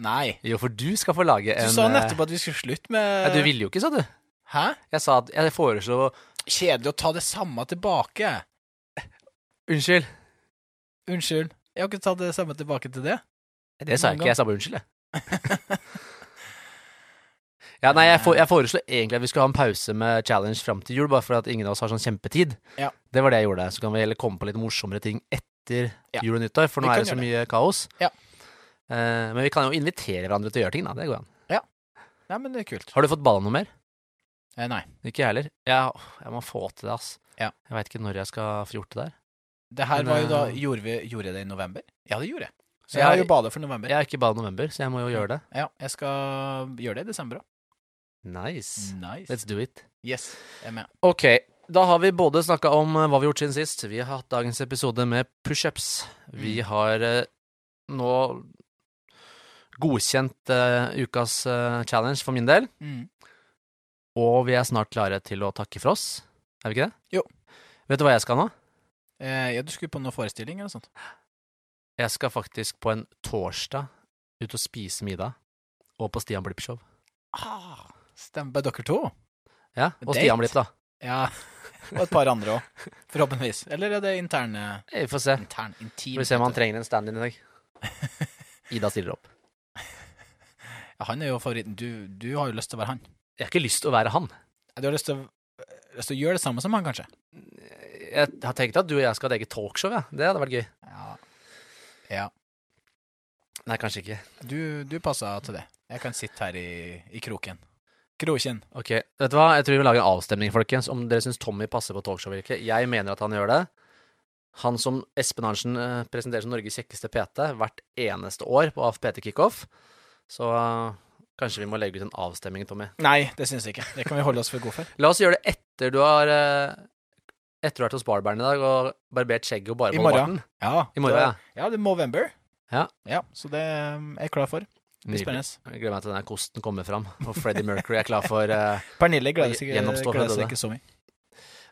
Nei. Jo, for du skal få lage en Du sa eh, nettopp at vi skulle slutte med ja, Du ville jo ikke, sa du. Hæ? Jeg sa at jeg foreslo Kjedelig å ta det samme tilbake. Unnskyld. Unnskyld. Jeg har ikke tatt det samme tilbake til det. Det sa jeg ikke. Jeg sa bare unnskyld, jeg. Ja, nei, jeg, for, jeg foreslo egentlig at vi skulle ha en pause med challenge fram til jul, bare for at ingen av oss har sånn kjempetid. Ja. Det var det jeg gjorde. Så kan vi heller komme på litt morsommere ting etter Ja. jul og nyttår, for nå er det så mye mye kaos. Ja. Uh, men vi kan jo invitere hverandre til å gjøre ting, da. Det går an. Nei, men det er kult. Har du fått balla noe mer? Eh, nei. Ikke jeg heller. Jeg, jeg må få til det, ass. Ja. Jeg veit ikke når jeg skal få gjort det der. Det her var jo da eh, Gjorde vi gjorde jeg det i november? Ja, det gjorde jeg. Så Jeg- har jo bada for november. Jeg har ikke bada i november, så jeg må jo gjøre det. Ja, jeg skal gjøre det i desember òg. Nice. Nice. Let's do it. Yes, jeg er med. Ok, da har vi både snakka om eh, hva vi har gjort siden sist. Vi har hatt dagens episode med pushups. Vi Mm. har eh, nå godkjent eh, ukas eh, challenge for min del. Mm. Og vi er snart klare til å takke for oss. Er vi ikke det? Jo. Vet du hva jeg skal nå? Eh, ja, du skulle på noen forestilling eller noe sånt? Jeg skal faktisk på en torsdag ut og spise middag. Og på Stian Blipp-show. Ah, stemmer. Dere to? Ja, og Date? Stian Blipp, da. Ja. Og et par andre òg, forhåpentligvis. Eller er det interne Vi får se. Intern, intim Vi får se om han trenger en stand-in i dag. Ida stiller opp. Ja, han er jo favoritten. Du, du har jo lyst til å være han. Jeg har ikke lyst til å være han. Du har lyst til å, lyst til å gjøre det samme som han, kanskje? Jeg har tenkt at du og jeg skal ha et eget talkshow, ja. Det hadde vært gøy. Ja. ja. Nei, kanskje ikke. Du, du passer til det. Jeg kan sitte her i, i kroken. Kroken. Ok, vet du hva? Jeg tror vi vil lage en avstemning, folkens, om dere syns Tommy passer på talkshow eller ikke. Jeg mener at han gjør det. Han som Espen Arntzen eh, presenterer som Norges kjekkeste PT hvert eneste år på AFPT kickoff. Så eh, kanskje vi må legge ut en avstemning, Tommy. Nei, det syns jeg ikke. Det kan vi holde oss for gode for. La oss gjøre det etter du har eh, Etter du har vært hos barberen i dag og barbert skjegget og bare I morgen. Ja, I morgen, det, ja. Ja, det er Movember. Ja. ja. Så det um, er jeg klar for. Det blir spennende. Jeg gleder meg til den her kosten kommer fram, og Freddie Mercury er klar for uh, Pernille gleder seg, gleder seg ikke så mye.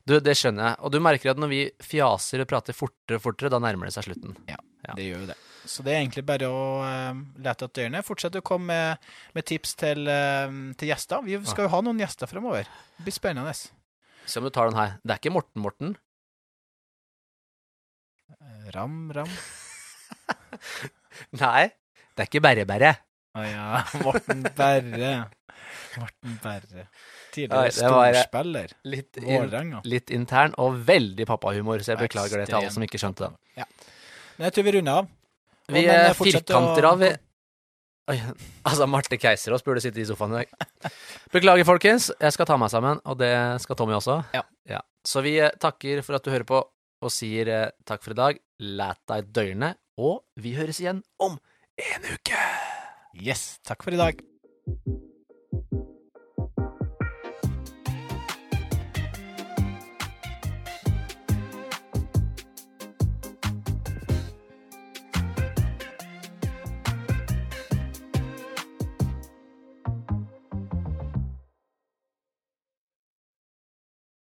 Du, det skjønner jeg. Og du merker at når vi fjaser og prater fortere og fortere, da nærmer det seg slutten. Ja. Det gjør jo det. Så det er egentlig bare å uh, lete etter dørene. Fortsett å komme med, med tips til, uh, til gjester. Vi skal jo ha noen gjester fremover. Det blir spennende. Se om du tar den her. Det er ikke Morten Morten. Eh, Ram, ram. Nei, det er ikke Berre Berre. Å ja. Morten Berre. Morten Berre. Tidligere var- storspiller. Litt, in, litt intern og veldig pappahumor, så jeg beklager det til alle som ikke skjønte den. Ja. Men jeg tror vi runder av. Vi men, eh, eh, fortsett å- firkanter av. Oi, altså, Marte Keiserås burde sitte i sofaen i dag. Beklager, folkens. Jeg skal ta meg sammen, og det skal Tommy også. Ja. Så vi eh, takker for at du hører på, og sier eh, takk for i dag. Læt deg døgne, og vi høres igjen om en uke! Yes. Takk for i dag.